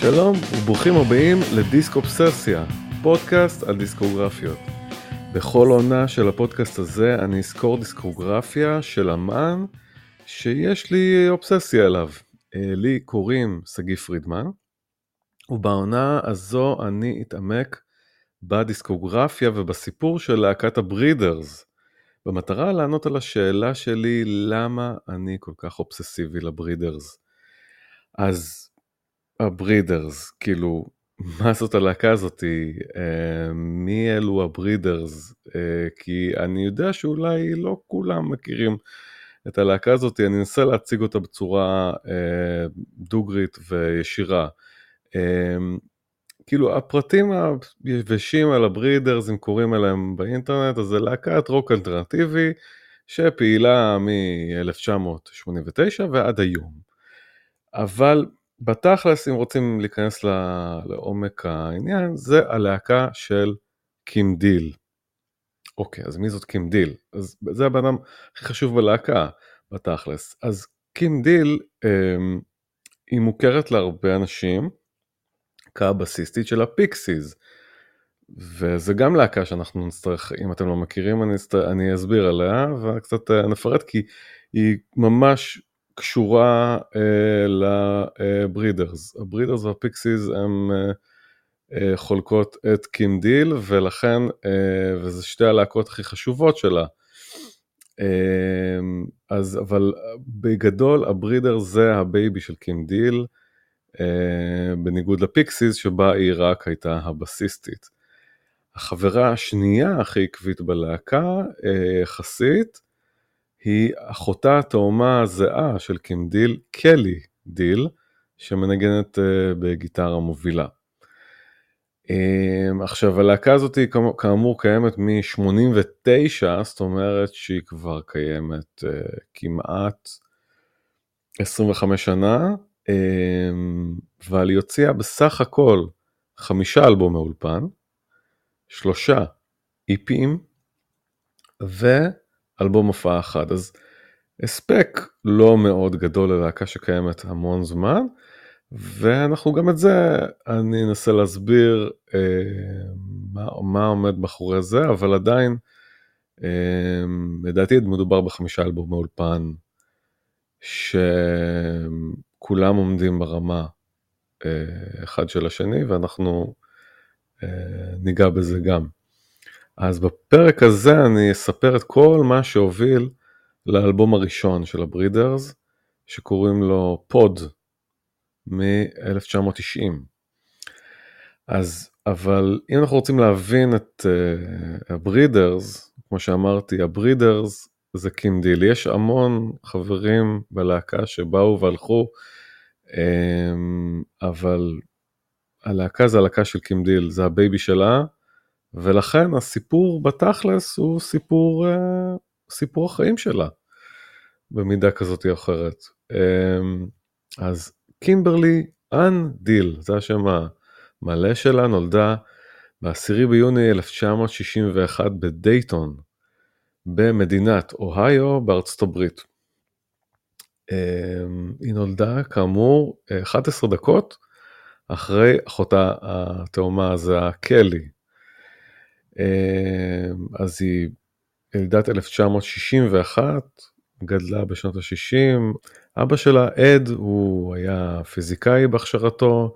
שלום וברוכים הבאים לדיסק אובססיה, פודקאסט על דיסקוגרפיות. בכל עונה של הפודקאסט הזה אני אזכור דיסקוגרפיה של אמן שיש לי אובססיה אליו. אה, לי קוראים שגיא פרידמן, ובעונה הזו אני אתעמק בדיסקוגרפיה ובסיפור של להקת הברידרס, במטרה לענות על השאלה שלי למה אני כל כך אובססיבי לברידרס. אז הברידרס, כאילו, מה זאת הלהקה הזאתי? אה, מי אלו הברידרס? אה, כי אני יודע שאולי לא כולם מכירים את הלהקה הזאת, אני אנסה להציג אותה בצורה אה, דוגרית וישירה. אה, כאילו הפרטים היבשים על הברידרס, אם קוראים עליהם באינטרנט, אז זה להקת רוק אלטרנטיבי שפעילה מ-1989 ועד היום. אבל בתכלס, אם רוצים להיכנס לעומק העניין, זה הלהקה של קים דיל. אוקיי, אז מי זאת קים דיל? אז זה הבן אדם הכי חשוב בלהקה, בתכלס. אז קים דיל, אמ, היא מוכרת להרבה אנשים כבסיסטית של ה Pixies. וזה גם להקה שאנחנו נצטרך, אם אתם לא מכירים, אני, אסתר, אני אסביר עליה וקצת אה, נפרט, כי היא ממש קשורה אה, ל Breeders. ה Breeders וה Pixies הם אה, אה, חולקות את קים דיל, ולכן, אה, וזה שתי הלהקות הכי חשובות שלה. אה, אז, אבל בגדול ה Breeders זה ה baby של קים דיל, אה, בניגוד ל Pixies שבה היא רק הייתה הבסיסטית. החברה השנייה הכי עקבית בלהקה, אה, יחסית, היא אחותה התאומה הזהה של קים דיל, קלי דיל, שמנגנת אה, בגיטרה מובילה. עכשיו הלהקה הזאת כאמור קיימת מ-89, זאת אומרת שהיא כבר קיימת כמעט 25 שנה, אבל היא הוציאה בסך הכל חמישה אלבומי אולפן, שלושה איפים ואלבום הופעה אחד. אז הספק לא מאוד גדול ללהקה שקיימת המון זמן, ואנחנו גם את זה, אני אנסה להסביר אה, מה, מה עומד מאחורי זה, אבל עדיין, אה, לדעתי מדובר בחמישה אלבומי אולפן, שכולם עומדים ברמה אה, אחד של השני, ואנחנו אה, ניגע בזה גם. אז בפרק הזה אני אספר את כל מה שהוביל לאלבום הראשון של ה Breeders, שקוראים לו Pod מ-1990. אז אבל אם אנחנו רוצים להבין את אה, ה Breeders, כמו שאמרתי, ה Breeders זה קים דיל, יש המון חברים בלהקה שבאו והלכו, אמ, אבל הלהקה זה הלהקה של קים דיל, זה ה baby שלה, ולכן הסיפור בתכלס הוא סיפור, אה, סיפור החיים שלה, במידה כזאת או אחרת. אמ, אז קימברלי אנ דיל, זה השם המלא שלה, נולדה ב-10 ביוני 1961 בדייטון, במדינת אוהיו בארצות הברית. אמ, היא נולדה כאמור 11 דקות אחרי אחותה התאומה הזה, קלי. אמ, אז היא ילידת 1961, גדלה בשנות ה-60, אבא שלה, אד, הוא היה פיזיקאי בהכשרתו,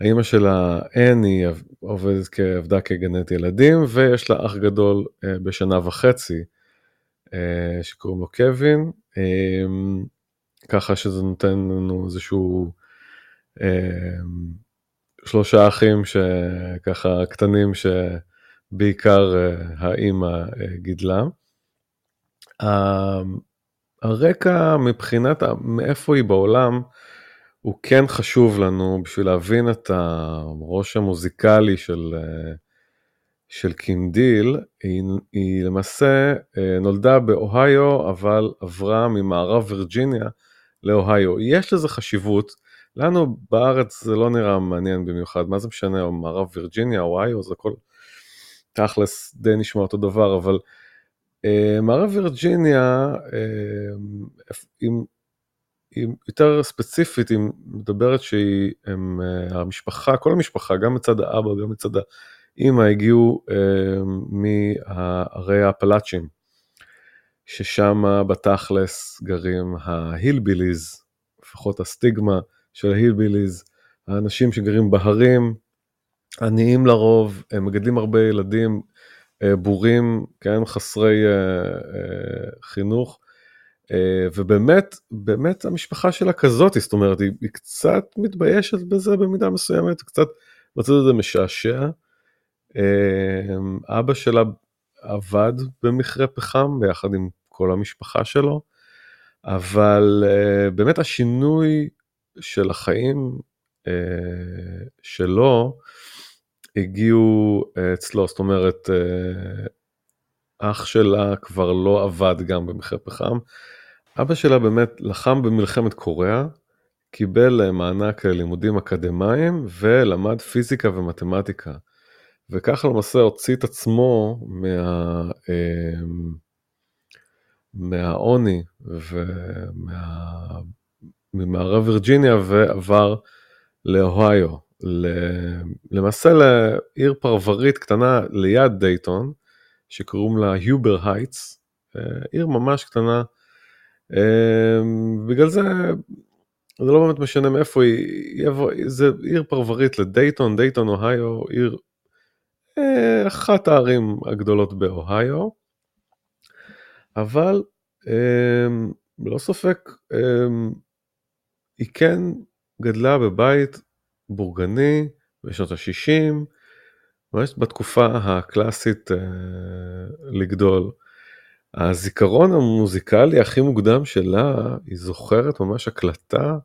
האימא שלה, אין, היא עובדת, עבדה כגנט ילדים, ויש לה אח גדול אה, בשנה וחצי, אה, שקוראים לו קווין, אה, ככה שזה נותן לנו איזשהו שלושה אחים שככה קטנים שבעיקר האימא גידלה. הרקע מבחינת מאיפה היא בעולם הוא כן חשוב לנו בשביל להבין את הראש המוזיקלי של, של קינדיל, היא, היא למעשה אה, נולדה באוהיו אבל עברה ממערב וירג'יניה לאוהיו. יש לזה חשיבות, לנו בארץ זה לא נראה מעניין במיוחד, מה זה משנה, מערב וירג'יניה, אוהיו, זה הכל תכלס די נשמע אותו דבר, אבל Uh, מערב וירג'יניה, uh, אם היא יותר ספציפית, היא מדברת שהיא, הם, אה, המשפחה, כל המשפחה, גם מצד האבא, גם מצד האימא, הגיעו אה, מהערי האפלאצ'ים, ששם בתכלס גרים ההילביליז, לפחות הסטיגמה של ההילביליז, האנשים שגרים בהרים, עניים לרוב, הם מגדלים הרבה ילדים, אה, בורים, כן, חסרי אה, אה, חינוך, ובאמת, באמת המשפחה שלה כזאת, זאת אומרת, היא, קצת מתביישת בזה במידה מסוימת, קצת מצאת את זה משעשע. אבא שלה עבד במכרה פחם ביחד עם כל המשפחה שלו, אבל באמת השינוי של החיים שלו, הגיעו אה, אצלו, זאת אומרת, אה, אח שלה כבר לא עבד גם במחיר פחם. אבא שלה באמת לחם במלחמת קוריאה, קיבל אה, מענק ללימודים אקדמיים ולמד פיזיקה ומתמטיקה. וככה למעשה הוציא את עצמו מה, מהעוני וממערב וירג'יניה ועבר לאוהיו. למעשה לעיר פרברית קטנה ליד דייטון, שקוראים לה היובר הייטס, אה, עיר ממש קטנה. אה, בגלל זה, זה לא באמת משנה מאיפה היא, זה עיר פרברית לדייטון, דייטון אוהיו, עיר, אה, אחת הערים הגדולות באוהיו, אבל ללא ספק היא כן גדלה בבית בורגני בשנות ה-60, ממש בתקופה הקלאסית אה, לגדול. הזיכרון המוזיקלי הכי מוקדם שלה, היא זוכרת ממש הקלטה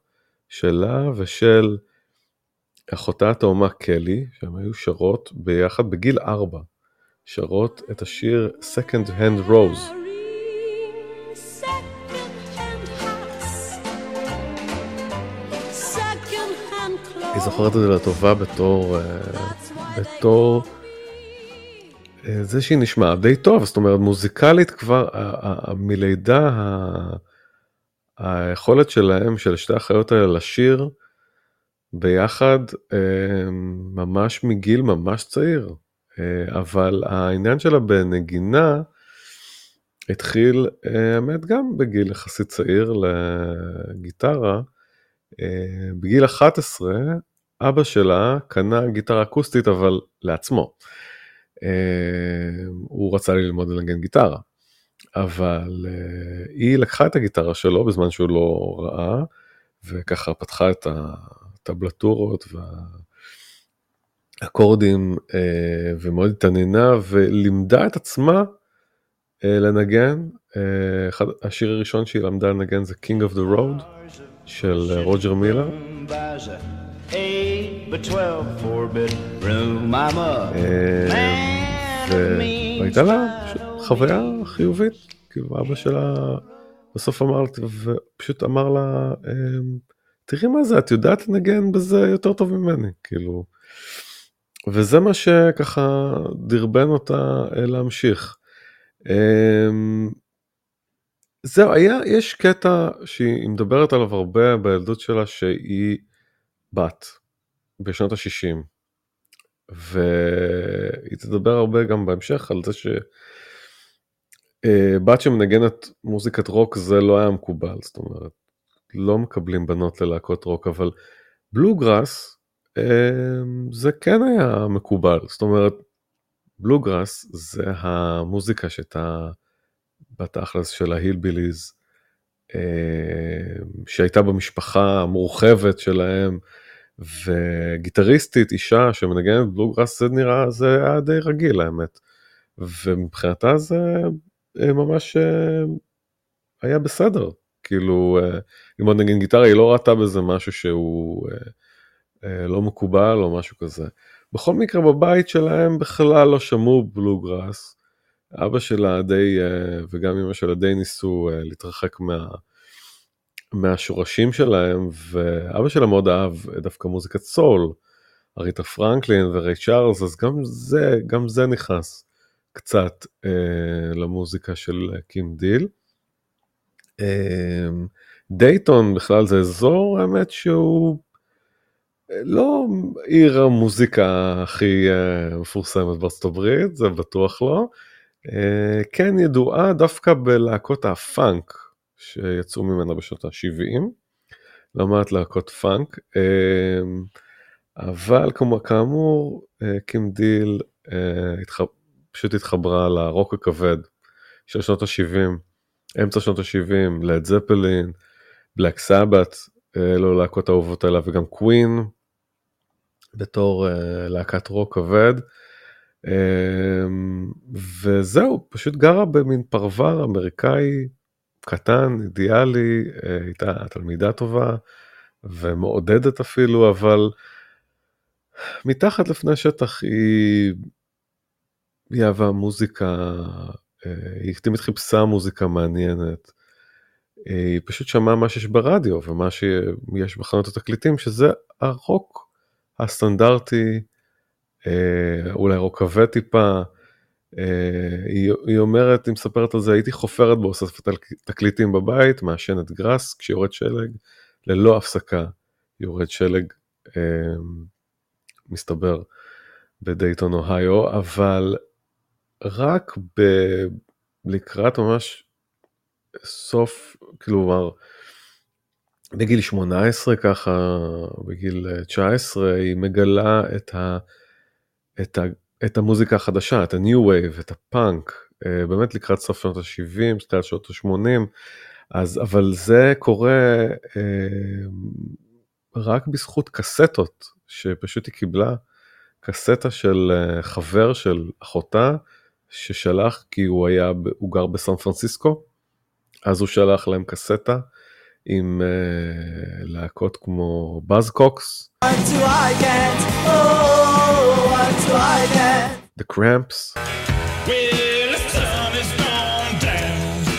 שלה ושל אחותה התאומה קלי, שהם היו שרות ביחד בגיל ארבע, שרות את השיר Second Hand Rose. זוכרת את זה לטובה בתור, אה, בתור אה, זה שהיא נשמעה די טוב, זאת אומרת מוזיקלית כבר מלידה היכולת שלהם, של שתי החיות האלה לשיר ביחד אה, ממש מגיל ממש צעיר, אבל העניין שלה בנגינה התחיל האמת גם בגיל יחסית צעיר לגיטרה. בגיל 11 אבא שלה קנה גיטרה אקוסטית אבל לעצמו. הוא רצה ללמוד לנגן גיטרה. אבל היא לקחה את הגיטרה שלו בזמן שהוא לא ראה וככה פתחה את הטבלטורות והאקורדים ומאוד התעניינה ולימדה את עצמה לנגן. השיר הראשון שהיא למדה לנגן זה King of the Road. של רוג'ר מילר. והייתה לה חוויה חיובית, כאילו אבא שלה בסוף אמר לה, ופשוט אמר לה, אמ, תראי מה זה, את יודעת לנגן בזה יותר טוב ממני, כאילו. וזה מה שככה דרבן אותה אה, להמשיך. אמ, זהו, היה, יש קטע שהיא מדברת עליו הרבה בילדות שלה, שהיא בת בשנות ה-60. והיא תדבר הרבה גם בהמשך על זה שבת אה, שמנגנת מוזיקת רוק זה לא היה מקובל, זאת אומרת, לא מקבלים בנות ללהקות רוק, אבל בלוגראס אה, זה כן היה מקובל, זאת אומרת, בלוגראס זה המוזיקה שהייתה בתכלס של ההילביליז, אה, שהייתה במשפחה המורחבת שלהם, וגיטריסטית, אישה שמנגנת בלוגראס, זה נראה, זה היה די רגיל האמת. ומבחינתה זה אה, ממש אה, היה בסדר. כאילו, ללמוד נגן גיטרה, היא לא ראתה בזה משהו שהוא לא מקובל או משהו כזה. בכל מקרה, בבית שלהם בכלל לא שמעו בלוגראס. אבא שלה די, אה, וגם אמא שלה די ניסו אה, להתרחק מה, מהשורשים שלהם, ואבא שלה מאוד אהב דווקא מוזיקת סול, אריתה פרנקלין וריי צ'ארלס, אז גם זה, גם זה נכנס קצת אה, למוזיקה של קים דיל. אה, דייטון בכלל זה אזור האמת שהוא לא עיר המוזיקה הכי אה, מפורסמת בארצות הברית, זה בטוח לא. אה, כן ידועה דווקא בלהקות הפאנק שיצאו ממנה בשנות ה-70, לא מעט להקות פאנק, אה, אבל כמו, כאמור קים דיל אה, התח... פשוט התחברה לרוק הכבד של שנות ה-70, אמצע שנות ה-70, Led Zeppelin, Black Sabbath, אלו להקות האהובות עליה וגם Queen בתור להקת רוק כבד. אמ, וזהו, פשוט גרה במין פרבר אמריקאי קטן, אידיאלי, אה, הייתה תלמידה טובה ומעודדת אפילו, אבל מתחת לפני השטח היא, היא אהבה מוזיקה, uh, היא תמיד חיפשה מוזיקה מעניינת. היא פשוט שמעה מה שיש ברדיו ומה שיש בחנות התקליטים שזה הרוק הסטנדרטי, אה, אולי רוק כבד טיפה. אה, היא, היא אומרת, היא מספרת על זה, הייתי חופרת באוספת תקליטים בבית, מעשנת גראס כשיורד שלג, ללא הפסקה יורד שלג, אה, מסתבר, בדייטון אוהיו, אבל רק ב... לקראת ממש סוף, כלומר, בגיל 18 ככה, בגיל 19, היא מגלה את, ה, את, ה, את המוזיקה החדשה, את ה-new wave, את הפאנק, אה, באמת לקראת סוף שנות ה-70, תחילת שנות ה-80, אז, אבל זה קורה אה, רק בזכות קסטות, שפשוט היא קיבלה קסטה של אה, חבר של אחותה, ששלח כי הוא היה, הוא גר בסן פרנסיסקו, אז הוא שלח להם קסטה עם uh, להקות כמו באז קוקס, The Cramps,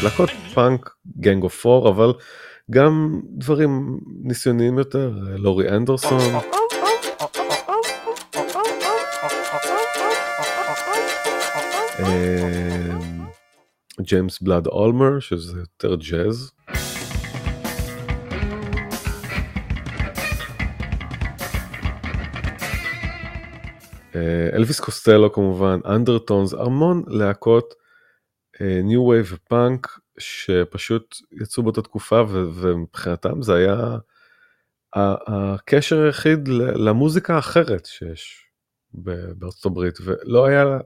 להקות פאנק, Gang of Four, אבל גם דברים ניסיוניים יותר, לורי אנדרסון. ג'יימס בלאד אולמר שזה יותר ג'אז. אלוויס קוסטלו כמובן, Undertones, המון להקות new wave ופאנק שפשוט יצאו באותה תקופה ומבחינתם זה היה הקשר היחיד למוזיקה האחרת שיש בארצות הברית ולא היה לה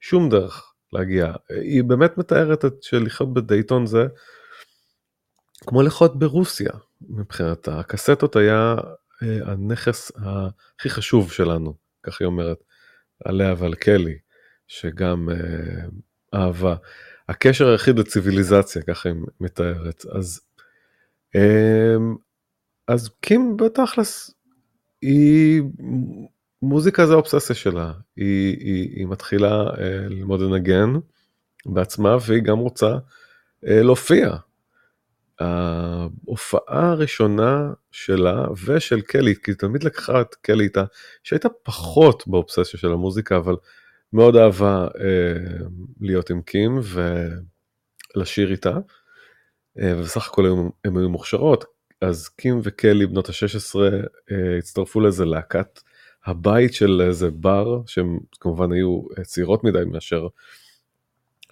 שום דרך להגיע. היא באמת מתארת את שלחיות בדייטון זה כמו לחיות ברוסיה מבחינתה. הקסטות היה אה, הנכס הכי חשוב שלנו, כך היא אומרת, עליה ועל קלי, שגם אה, אהבה. הקשר היחיד לציוויליזציה, ככה היא מתארת. אז, אה, אז קים בתכלס, היא מוזיקה זה האובססיה שלה, היא, היא, היא מתחילה אה, ללמוד לנגן בעצמה והיא גם רוצה אה, להופיע. ההופעה הראשונה שלה ושל קלי, כי תמיד לקחה את קלי איתה, שהייתה פחות באובססיה של המוזיקה, אבל מאוד אהבה אה, להיות עם קים ולשיר איתה, אה, ובסך הכל הם, הם היו מוכשרות, אז קים וקלי בנות ה-16 אה, הצטרפו לאיזה להקת הבית של איזה בר, שהם כמובן היו צעירות מדי מאשר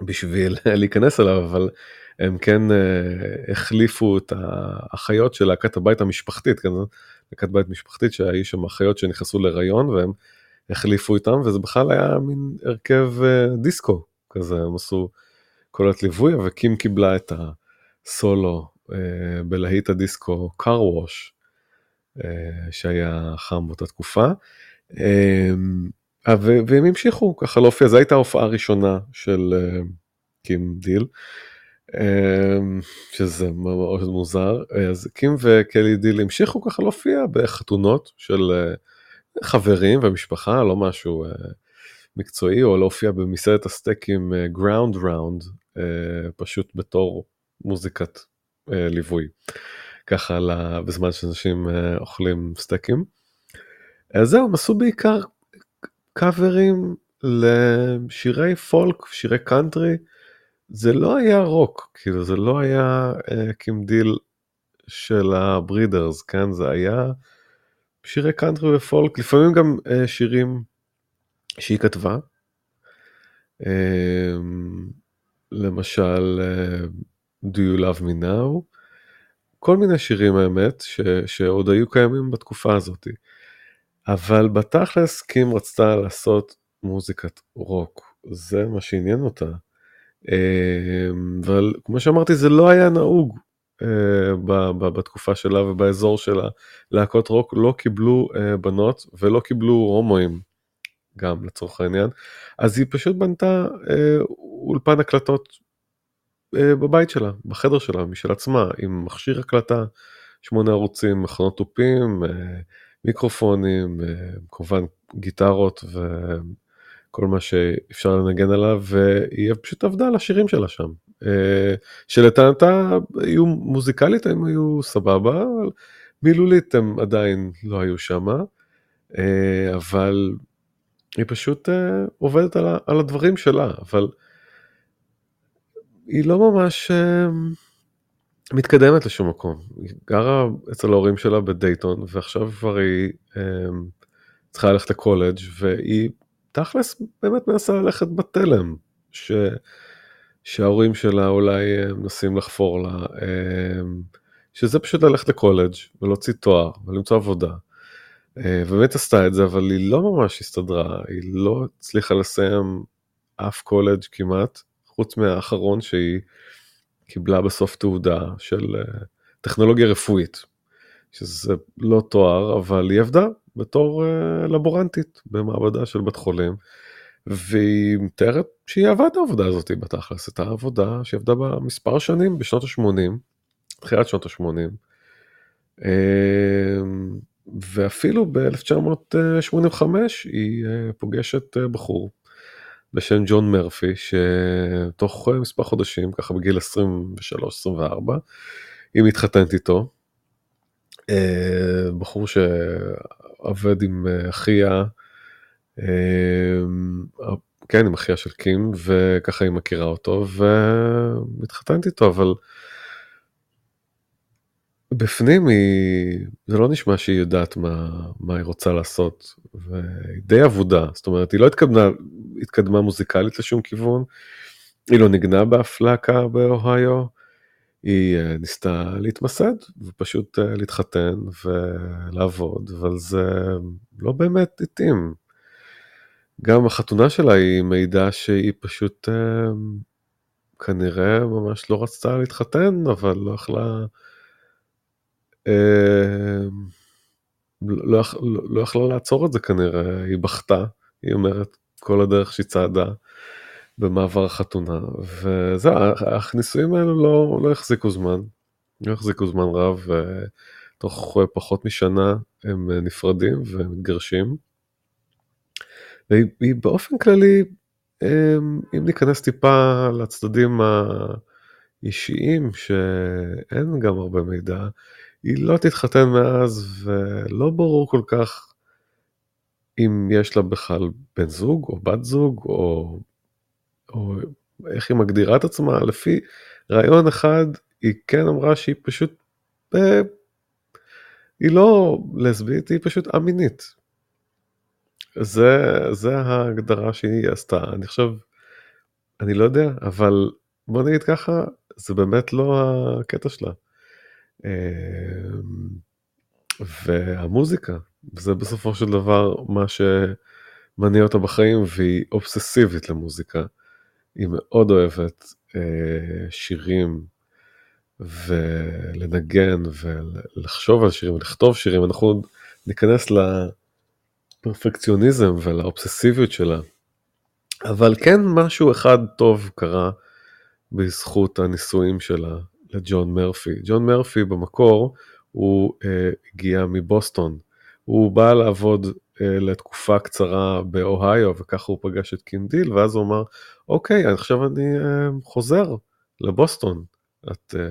בשביל להיכנס אליו, אבל הם כן uh, החליפו את האחיות של להקת הבית המשפחתית, כן, להקת בית משפחתית שהיו שם אחיות שנכנסו להיריון והם החליפו איתם, וזה בכלל היה מין הרכב uh, דיסקו כזה, הם עשו קולת ליווי, וקים קיבלה את הסולו uh, בלהיט הדיסקו car wash. אה, שהיה חם באותה תקופה. אה, והם המשיכו ככה להופיע, זו הייתה ההופעה הראשונה של אה, קים דיל, שזה מאוד מוזר, אז קים וקלי דיל המשיכו ככה להופיע בחתונות של חברים ומשפחה, לא משהו מקצועי, או להופיע במסעדת הסטייקים Ground Round, פשוט בתור מוזיקת ליווי. ככה בזמן שאנשים אה, אוכלים סטייקים. אז זהו, הם עשו בעיקר קאברים לשירי פולק, שירי קאנטרי. זה לא היה רוק, כאילו זה לא היה uh, קים דיל של ה Breeders, כן? זה היה שירי קאנטרי ופולק, לפעמים גם uh, שירים שהיא כתבה. Uh, למשל, uh, Do You Love Me Now, כל מיני שירים האמת, ש, שעוד היו קיימים בתקופה הזאת. אבל בתכלס קים רצתה לעשות מוזיקת רוק, זה מה שעניין אותה. אבל כמו שאמרתי זה לא היה נהוג בתקופה שלה ובאזור שלה. להקות רוק לא קיבלו בנות ולא קיבלו הומואים גם לצורך העניין. אז היא פשוט בנתה אולפן הקלטות בבית שלה בחדר שלה משל עצמה עם מכשיר הקלטה שמונה ערוצים מכונות תופים מיקרופונים כמובן גיטרות וכל מה שאפשר לנגן עליו והיא פשוט עבדה על השירים שלה שם אה, שלטענתה היו מוזיקלית הם היו סבבה, אבל מילולית הם עדיין לא היו שמה, אה, אבל היא פשוט אה, עובדת על, הדברים שלה, אבל היא לא ממש מתקדמת לשום מקום. היא גרה אצל ההורים שלה בדייטון, ועכשיו כבר היא צריכה ללכת לקולג' והיא תכלס באמת מנסה ללכת בתלם. ש... שההורים שלה אולי אה, מנסים לחפור לה, אה, שזה פשוט ללכת לקולג' ולהוציא תואר ולמצוא עבודה. אה, באמת עשתה את זה, אבל היא לא ממש הסתדרה, היא לא הצליחה לסיים אף קולג' כמעט, חוץ מהאחרון שהיא קיבלה בסוף תעודה של טכנולוגיה רפואית, שזה לא תואר, אבל היא עבדה בתור לבורנטית במעבדה של בית חולים. והיא מתארת שהיא אהבה את העבודה הזאת בתכלס, את העבודה שהיא עבדה בה מספר שנים בשנות ה-80, תחילת שנות ה-80, אמ, ואפילו ב-1985 היא אה, פוגשת אה, בחור בשם ג'ון מרפי, שתוך אה, מספר חודשים, ככה בגיל 23-24, היא מתחתנת איתו. בחור שעובד עם אחיה אמ, כן, עם אחיה של קים, וככה היא מכירה אותו, ומתחתנת איתו, אבל בפנים היא, זה לא נשמע שהיא יודעת מה, מה היא רוצה לעשות, והיא די אבודה, זאת אומרת, היא לא התקדמה, התקדמה מוזיקלית לשום כיוון, היא לא נגנה באף להקה באוהיו, היא אה, ניסתה להתמסד ופשוט אה, להתחתן ולעבוד, אבל זה לא באמת התאים. גם החתונה שלה היא מעידה שהיא פשוט אה, כנראה ממש לא רצתה להתחתן, אבל לא יכלה... לא, לא, לא יכלה לעצור את זה כנראה, היא בכתה, היא אומרת כל הדרך שהיא צעדה במעבר החתונה, וזהו, הנישואים האלו לא, לא החזיקו זמן, לא החזיקו זמן רב, ותוך פחות משנה הם נפרדים ומתגרשים. והיא באופן כללי, אמ, אם ניכנס טיפה לצדדים האישיים, שאין גם הרבה מידע, היא לא תתחתן מאז, ולא ברור כל כך אם יש לה בכלל בן זוג או בת זוג, או, או איך היא מגדירה את עצמה. לפי רעיון אחד, היא כן אמרה שהיא פשוט, אה, היא לא לסבית, היא פשוט א-מינית. זה, זה ההגדרה שהיא עשתה, אני חושב, אני לא יודע, אבל בוא נגיד ככה, זה באמת לא הקטע שלה. אמ, והמוזיקה, זה בסופו של דבר מה שמניע אותה בחיים, והיא אובססיבית למוזיקה. היא מאוד אוהבת אה, שירים ולנגן ולחשוב על שירים ולכתוב שירים. אנחנו ניכנס. לפרפקציוניזם ולאובססיביות שלה. אבל כן משהו אחד טוב קרה בזכות הנישואים שלה לג'ון מרפי. ג'ון מרפי במקור הוא אה, הגיע מבוסטון. הוא בא לעבוד לתקופה קצרה באוהיו וככה הוא פגש את קים דיל ואז הוא אמר אוקיי עכשיו אני אה, חוזר לבוסטון. את אה,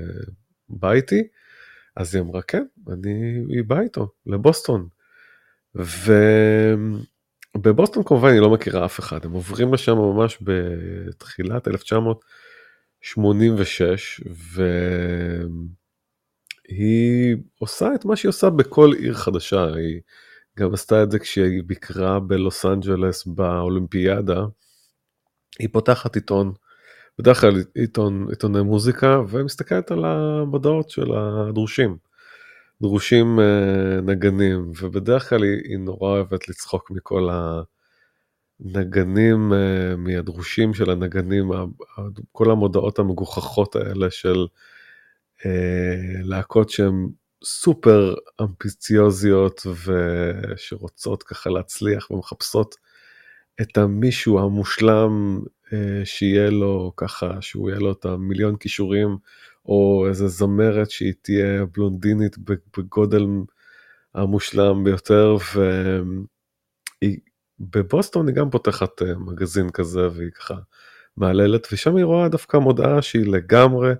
באה איתי? אז היא אמרה כן אני היא באה איתו לבוסטון. ובבוסטון כמובן היא לא מכירה אף אחד, הם עוברים לשם ממש בתחילת 1986, היא עושה את מה שהיא עושה בכל עיר חדשה, היא גם עשתה את זה כשהיא ביקרה בלוס אנג'לס באולימפיאדה. היא פותחת עיתון, בדרך כלל עיתון, עיתוני מוזיקה, ומסתכלת על המודעות של הדרושים. דרושים אה, נגנים, ובדרך כלל היא, היא נורא אוהבת לצחוק מכל הנגנים, אה, מהדרושים של הנגנים, כל המודעות המגוחכות האלה של אה, להקות שהן סופר אמביציוזיות ושרוצות ככה להצליח ומחפשות את המישהו המושלם שיהיה לו ככה, שהוא יהיה לו את המיליון כישורים או איזה זמרת שהיא תהיה בלונדינית בגודל המושלם ביותר, ובבוסטון היא גם פותחת אה, מגזין כזה והיא ככה מהללת, ושם היא רואה דווקא מודעה שהיא לגמרי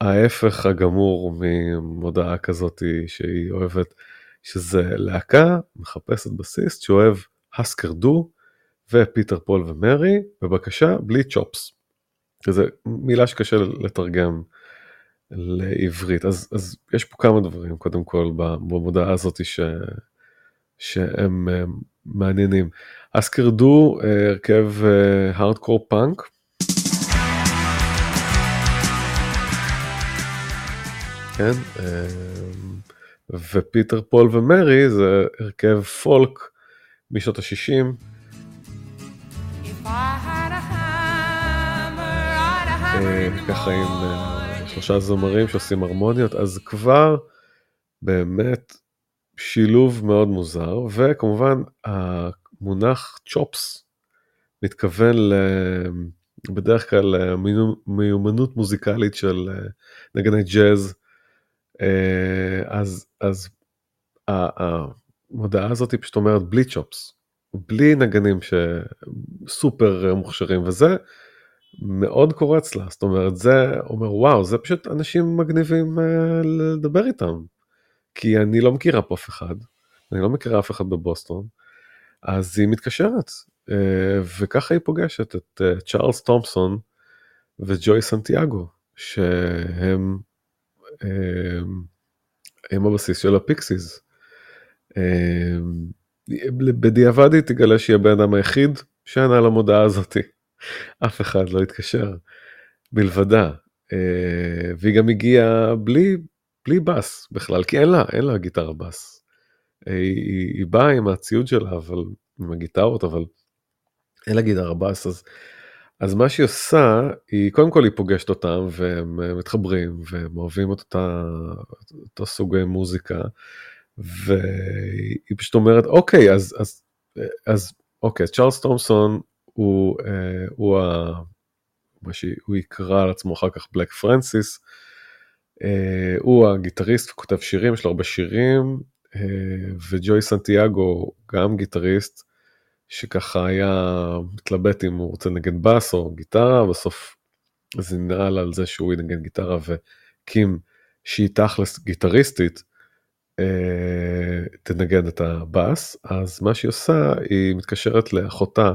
ההפך הגמור ממודעה כזאת שהיא אוהבת, שזה להקה מחפשת בסיסט שאוהב Hüsker Dü ו Peter, Paul and Mary, בבקשה בלי chops. זה מילה שקשה לתרגם לעברית. אז, אז יש פה כמה דברים, קודם כל, במודעה הזאת ש, שהם אה, מעניינים. Hüsker Dü, אה, הרכב הארדקור אה, פאנק. כן, ופיטר פול ומרי זה הרכב פולק משנות ה-60. ככה עם שלושה זמרים שעושים הרמוניות, אז כבר באמת שילוב מאוד מוזר, וכמובן המונח צ'ופס מתכוון ל... בדרך כלל למיומנות מוזיקלית של אה, נגני ג'אז, אה, אז, אז המודעה הזאת היא פשוט אומרת בלי צ'ופס, בלי נגנים שסופר מוכשרים, וזה מאוד קורץ לה, זאת אומרת זה אומר וואו זה פשוט אנשים מגניבים uh, לדבר איתם, כי אני לא מכירה פה אף אחד, אני לא מכירה אף אחד בבוסטון, אז היא מתקשרת uh, וככה היא פוגשת את צ'ארלס תומפסון וג'וי סנטיאגו שהם הם הבסיס של הפיקסיס. Uh, בדיעבד היא תגלה שהיא הבן אדם היחיד שענה למודעה הזאתי. אף אחד לא התקשר מלבדה. אה, והיא גם הגיעה בלי, בלי בס בכלל, כי אין לה, אין לה גיטרה בס. אה, היא, היא באה עם הציוד שלה, אבל, עם הגיטרות, אבל אין לה גיטרה בס, אז, אז מה שהיא עושה, היא קודם כל היא פוגשת אותם והם מתחברים והם אוהבים את אותה, אותו סוג מוזיקה, והיא פשוט אומרת, אוקיי, אז, אז, אז אוקיי, צ'ארלס תומסון הוא, אה, הוא ה... מה שהוא יקרא על עצמו אחר כך בלק פרנסיס. אה, הוא הגיטריסט וכותב שירים, יש לו הרבה שירים, אה, וג'וי סנטיאגו גם גיטריסט, שככה היה מתלבט אם הוא רוצה לנגן בס או גיטרה, בסוף זה לה על זה שהוא ינגן גיטרה וקים שהיא תכלס גיטריסטית תנגן את הבאס, אז מה שהיא עושה היא מתקשרת לאחותה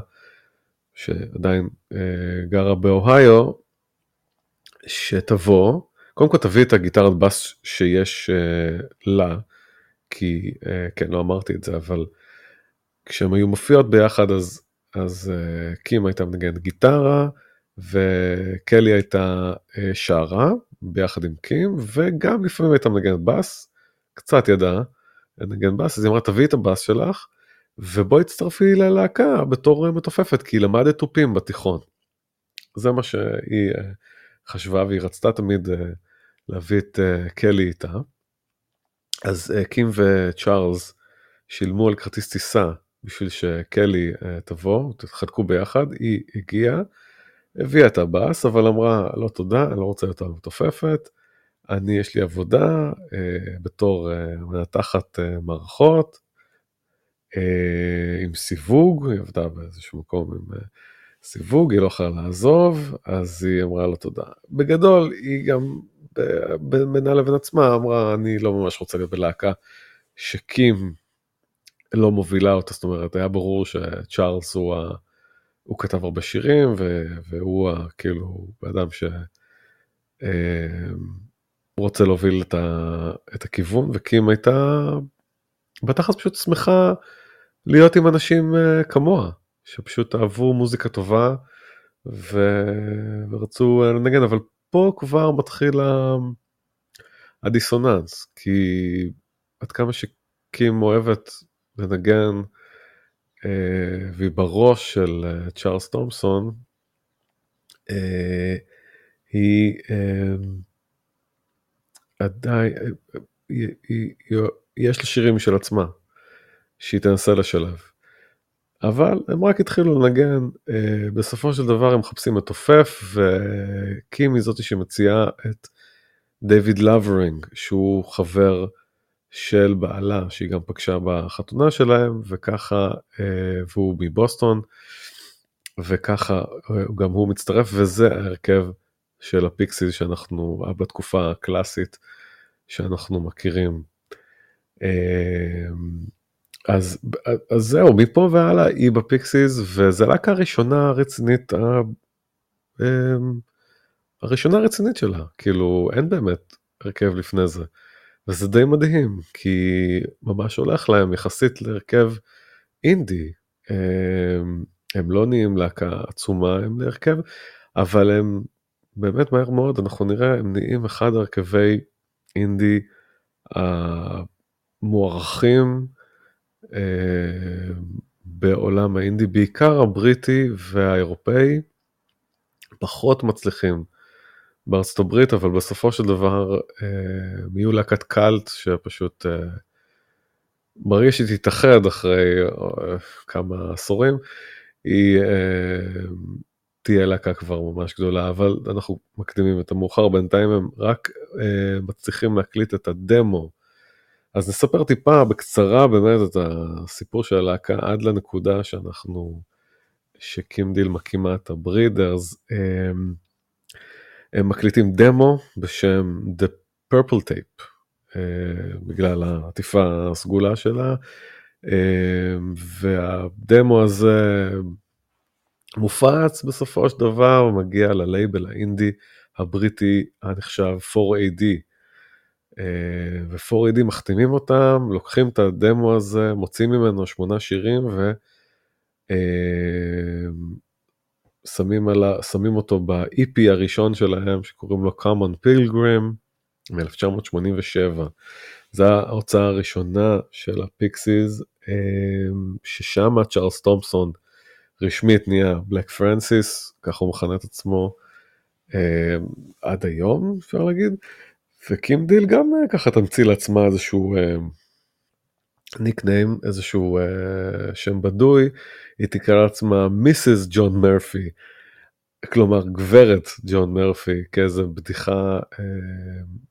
שעדיין אה, גרה באוהיו, שתבוא, קודם כל תביא את הגיטרת בס שיש אה, לה, כי אה, כן לא אמרתי את זה אבל כשהם היו מופיעות ביחד אז אז אה, קים הייתה מנגנת גיטרה וקלי הייתה אה, שרה ביחד עם קים וגם לפעמים הייתה מנגנת בס קצת ידעה לנגן בס אז היא אמרה תביאי את הבס שלך ובואי תצטרפי ללהקה בתור מתופפת כי למדת תופים בתיכון. זה מה שהיא אה, חשבה והיא רצתה תמיד אה, להביא את אה, קלי איתה. אז קים וצ'ארלס שילמו על כרטיס טיסה בשביל שקלי תבוא, תתחלקו ביחד, היא הגיעה, הביאה את הבאס אבל אמרה לא תודה, אני לא רוצה יותר מתופפת, אני יש לי עבודה בתור מנתחת מערכות, אה, עם סיווג, היא עבדה באיזשהו מקום עם אה, סיווג, היא לא יכולה לעזוב, אז היא אמרה לו תודה. בגדול, היא גם בינה לבין עצמה אמרה, אני לא ממש רוצה להיות בלהקה שקים לא מובילה אותה, זאת אומרת, היה ברור שצ'ארלס הוא ה... הוא כתב הרבה שירים ו... והוא ה... כאילו אדם ש... אה, רוצה להוביל את, ה, את הכיוון וקים הייתה בתכלס פשוט שמחה להיות עם אנשים uh, כמוה שפשוט אהבו מוזיקה טובה ו... ורצו uh, לנגן אבל פה כבר מתחיל הדיסוננס כי עד כמה שקים אוהבת לנגן uh, והיא בראש של uh, צ'ארלס תומפסון uh, היא עדיין, יש לה שירים משל עצמה שהיא תנסה לשלב. אבל הם רק התחילו לנגן, בסופו של דבר הם מחפשים מתופף וקים היא זאתי שמציעה את דיוויד לאברינג שהוא חבר של בעלה שהיא גם פגשה בחתונה שלהם וככה uh, והוא מבוסטון וככה uh, גם הוא מצטרף וזה ההרכב של הפיקסיס שאנחנו בתקופה הקלאסית שאנחנו מכירים. אז, אז זהו, מפה והלאה היא בפיקסיס, וזה להקה הראשונה הרצינית, הראשונה הרצינית שלה, כאילו אין באמת הרכב לפני זה. וזה די מדהים, כי ממש הולך להם יחסית להרכב אינדי. הם לא נהיים להקה עצומה, הם להרכב, אבל הם באמת מהר מאוד, אנחנו נראה, הם נהיים אחד הרכבי אינדי המוערכים אה, בעולם האינדי, בעיקר הבריטי והאירופאי, פחות מצליחים בארצות הברית, אבל בסופו של דבר אה, הם יהיו להקת קאלט שפשוט אה, ברגע שהיא תתאחד אחרי כמה עשורים, היא תהיה להקה כבר ממש גדולה, אבל אנחנו מקדימים את המאוחר, בינתיים הם רק אה, מצליחים להקליט את הדמו. אז נספר טיפה בקצרה באמת את הסיפור של הלהקה עד לנקודה שאנחנו, שקים דיל מקימה את הברידרס. הם מקליטים דמו בשם The Purple Tape, אה, בגלל העטיפה הסגולה שלה, אה, והדמו הזה מופץ בסופו של דבר מגיע ללייבל האינדי הבריטי הנחשב 4AD. אה, ו-4AD מחתימים אותם, לוקחים את הדמו הזה, מוצאים ממנו שמונה שירים ושמים אה, שמים אותו ב-EP הראשון שלהם שקוראים לו Come On Pilgrim מ-1987. זו ההוצאה הראשונה של הפיקסיס, אה, ששם צ'ארלס תומפסון רשמית נהיה בלק פרנסיס, ככה הוא מכנה את עצמו אה, עד היום אפשר להגיד, וקים דיל גם אה, ככה תמציא לעצמה איזשהו אה, nickname, איזשהו אה, שם בדוי, היא תקרא לעצמה מיסיס ג'ון מרפי, כלומר גברת ג'ון מרפי, כאיזה בדיחה, אה,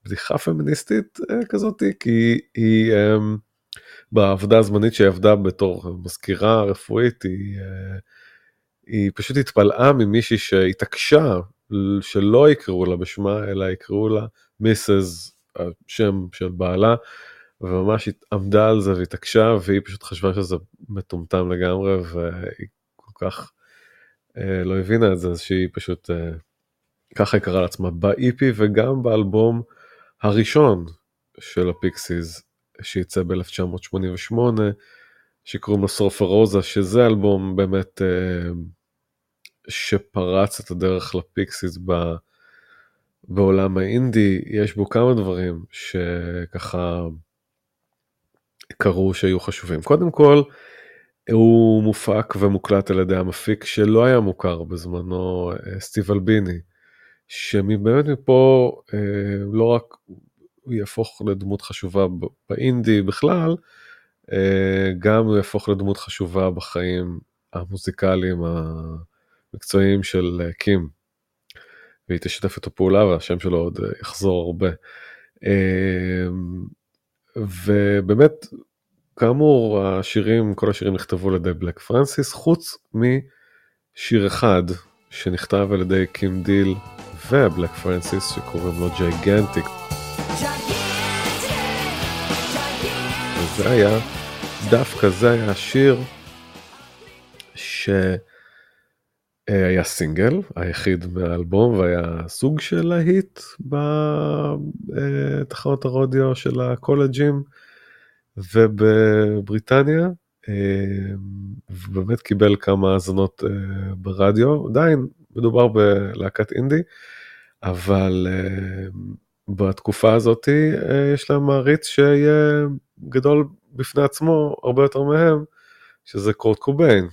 בדיחה פמיניסטית אה, כזאת, כי היא... אה, בעבודה הזמנית שהיא עבדה בתור מזכירה רפואית, היא, אה, היא פשוט התפלאה ממישהי שהתעקשה שלא יקראו לה בשמה, אלא יקראו לה מיסס, השם של בעלה, וממש עמדה על זה והתעקשה, והיא פשוט חשבה שזה מטומטם לגמרי, והיא כל כך אה, לא הבינה את זה, אז שהיא פשוט, אה, ככה היא קראה לעצמה ב-EP וגם באלבום הראשון של הפיקסיס, שייצא ב-1988, שקוראים לו רוזה, שזה אלבום באמת אה, שפרץ את הדרך לפיקסיס ב... בעולם האינדי, יש בו כמה דברים שככה קרו שהיו חשובים. קודם כל, הוא מופק ומוקלט על ידי המפיק שלא היה מוכר בזמנו, אה, סטיב אלביני, שבאמת מפה אה, לא רק הוא יהפוך לדמות חשובה באינדי בכלל, אה, גם הוא יהפוך לדמות חשובה בחיים המוזיקליים המקצועיים של קים. והיא תשתף איתו פעולה והשם שלו עוד יחזור הרבה. ובאמת, כאמור, השירים, כל השירים נכתבו על ידי בלק פרנסיס, חוץ משיר אחד שנכתב על ידי קים דיל ובלק פרנסיס שקוראים לו Gigantic. וזה היה, דווקא זה היה השיר ש... אה, היה סינגל, היחיד מהאלבום, והיה סוג של להיט בתחנות הרודיו של הקולג'ים, ובבריטניה, אה, ובאמת קיבל כמה האזנות אה, ברדיו, עדיין מדובר בלהקת אינדי, אבל בתקופה הזאת יש להם מעריץ שיהיה גדול בפני עצמו הרבה יותר מהם, שזה קורט קוביין.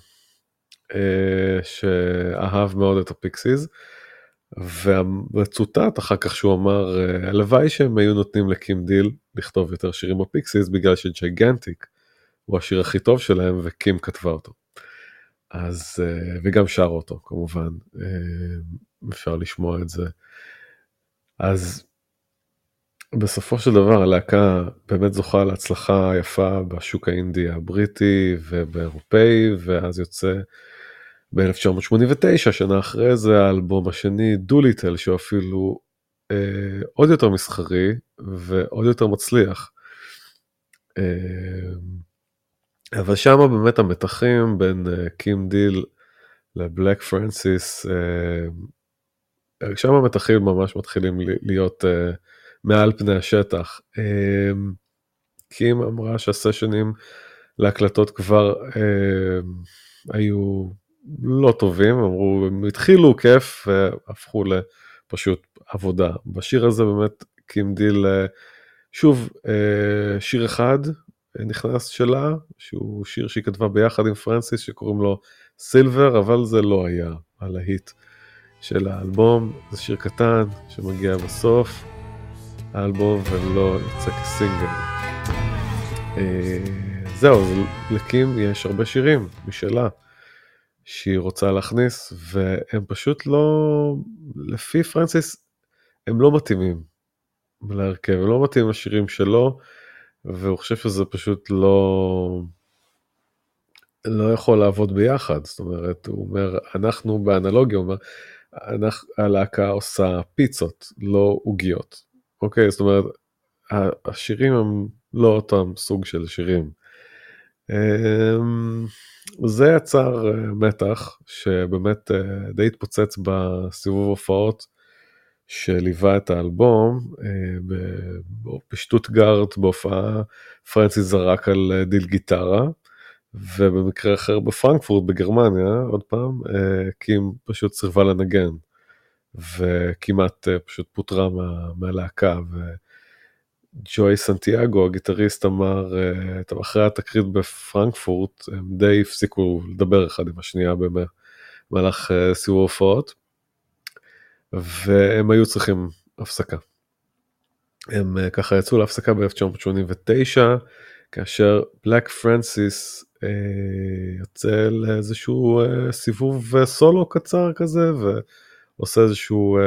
אה, שאהב מאוד את הפיקסיס, ומצוטט אחר כך שהוא אמר, אה, הלוואי שהם היו נותנים לקים דיל לכתוב יותר שירים בפיקסיס, בגלל ש Gigantic הוא השיר הכי טוב שלהם, וקים כתבה אותו. אז, אה, וגם שר אותו כמובן, אפשר לשמוע את זה. אז בסופו של דבר הלהקה באמת זוכה להצלחה יפה בשוק האינדי הבריטי ובאירופאי, ואז יוצא ב-1989, שנה אחרי זה האלבום השני, Doolittle, שהוא אפילו אה, עוד יותר מסחרי ועוד יותר מצליח. אה, אבל שם באמת המתחים בין אה, קים דיל לבלק פרנסיס, אה, שם המתחים ממש מתחילים להיות אה, מעל פני השטח. אה, קים אמרה שהסשנים להקלטות כבר אה, היו לא טובים, אמרו, הם התחילו כיף והפכו לפשוט עבודה. בשיר הזה באמת קים דיל, אה, שוב, אה, שיר אחד נכנס שלה, שהוא שיר שהיא כתבה ביחד עם פרנסיס שקוראים לו סילבר, אבל זה לא היה הלהיט של האלבום, זה שיר קטן שמגיע בסוף האלבום ולא יוצא כסינגל. אה, זהו, לקים יש הרבה שירים משלה. שהיא רוצה להכניס, והם פשוט לא, לפי פרנסיס, הם לא מתאימים להרכב, הם לא מתאימים לשירים שלו, והוא חושב שזה פשוט לא, לא יכול לעבוד ביחד, זאת אומרת, הוא אומר, אנחנו באנלוגיה, הוא אומר, אנחנו, הלהקה עושה פיצות, לא עוגיות, אוקיי? זאת אומרת, השירים הם לא אותם סוג של שירים. אמ, זה יצר אה, מתח שבאמת אה, די התפוצץ בסיבוב הופעות שליווה את האלבום אה, בשטוטגארט בהופעה פרנסיס זרק על דיל גיטרה ובמקרה אחר בפרנקפורט בגרמניה עוד פעם קים פשוט סירבה לנגן וכמעט פשוט פוטרה מה, מהלהקה. ג'וי סנטיאגו הגיטריסט אמר uh, אחרי התקרית בפרנקפורט הם די הפסיקו לדבר אחד עם השנייה במהלך uh, סיבוב הופעות והם היו צריכים הפסקה. הם uh, ככה יצאו להפסקה ב-1989 כאשר בלק פרנסיס uh, יוצא לאיזשהו uh, סיבוב סולו קצר כזה ועושה איזשהו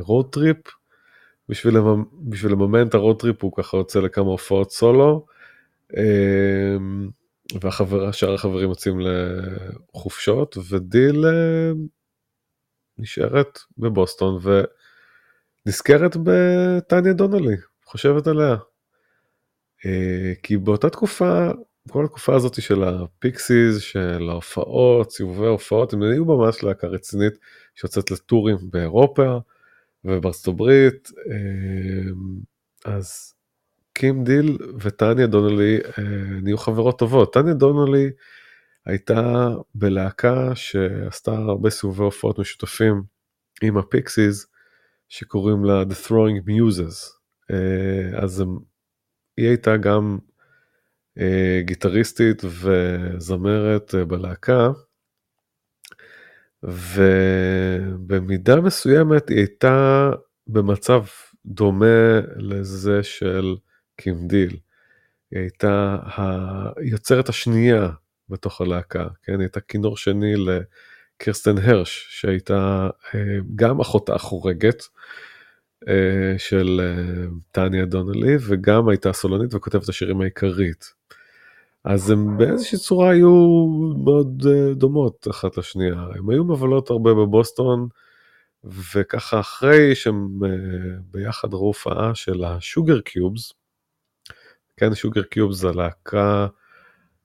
road uh, trip. בשביל, לממ... בשביל לממן את ה road trip הוא ככה יוצא לכמה הופעות סולו. אמ, והחבר, שאר החברים יוצאים לחופשות ודיל אמ, נשארת בבוסטון ונזכרת בטניה דונלי, חושבת עליה. אה, כי באותה תקופה, כל התקופה הזאת של הפיקסיס, של ההופעות, סיבובי ההופעות, הם היו ממש להקה רצינית שיוצאת ל tours באירופה. ובארצות הברית, אמ, אז קים דיל וטניה דונלי אה, נהיו חברות טובות. טניה דונלי הייתה בלהקה שעשתה הרבה סיבובי הופעות משותפים עם הפיקסיס, שקוראים לה The Throwing Muses. אה, אז היא הייתה גם אה, גיטריסטית וזמרת בלהקה. ובמידה מסוימת היא הייתה במצב דומה לזה של קים דיל. היא הייתה היוצרת השנייה בתוך הלהקה, כן? היא הייתה כינור שני לקירסטן הרש, שהייתה אה, גם אחותה החורגת אה, של אה, טניה דונלי, וגם הייתה סולנית וכותבת השירים העיקרית. אז הם באיזושהי צורה היו מאוד uh, דומות אחת לשנייה. הם היו מבלות הרבה בבוסטון, וככה אחרי שהם uh, ביחד ראו הופעה של השוגר קיובס, כן, שוגר קיובס זה הלהקה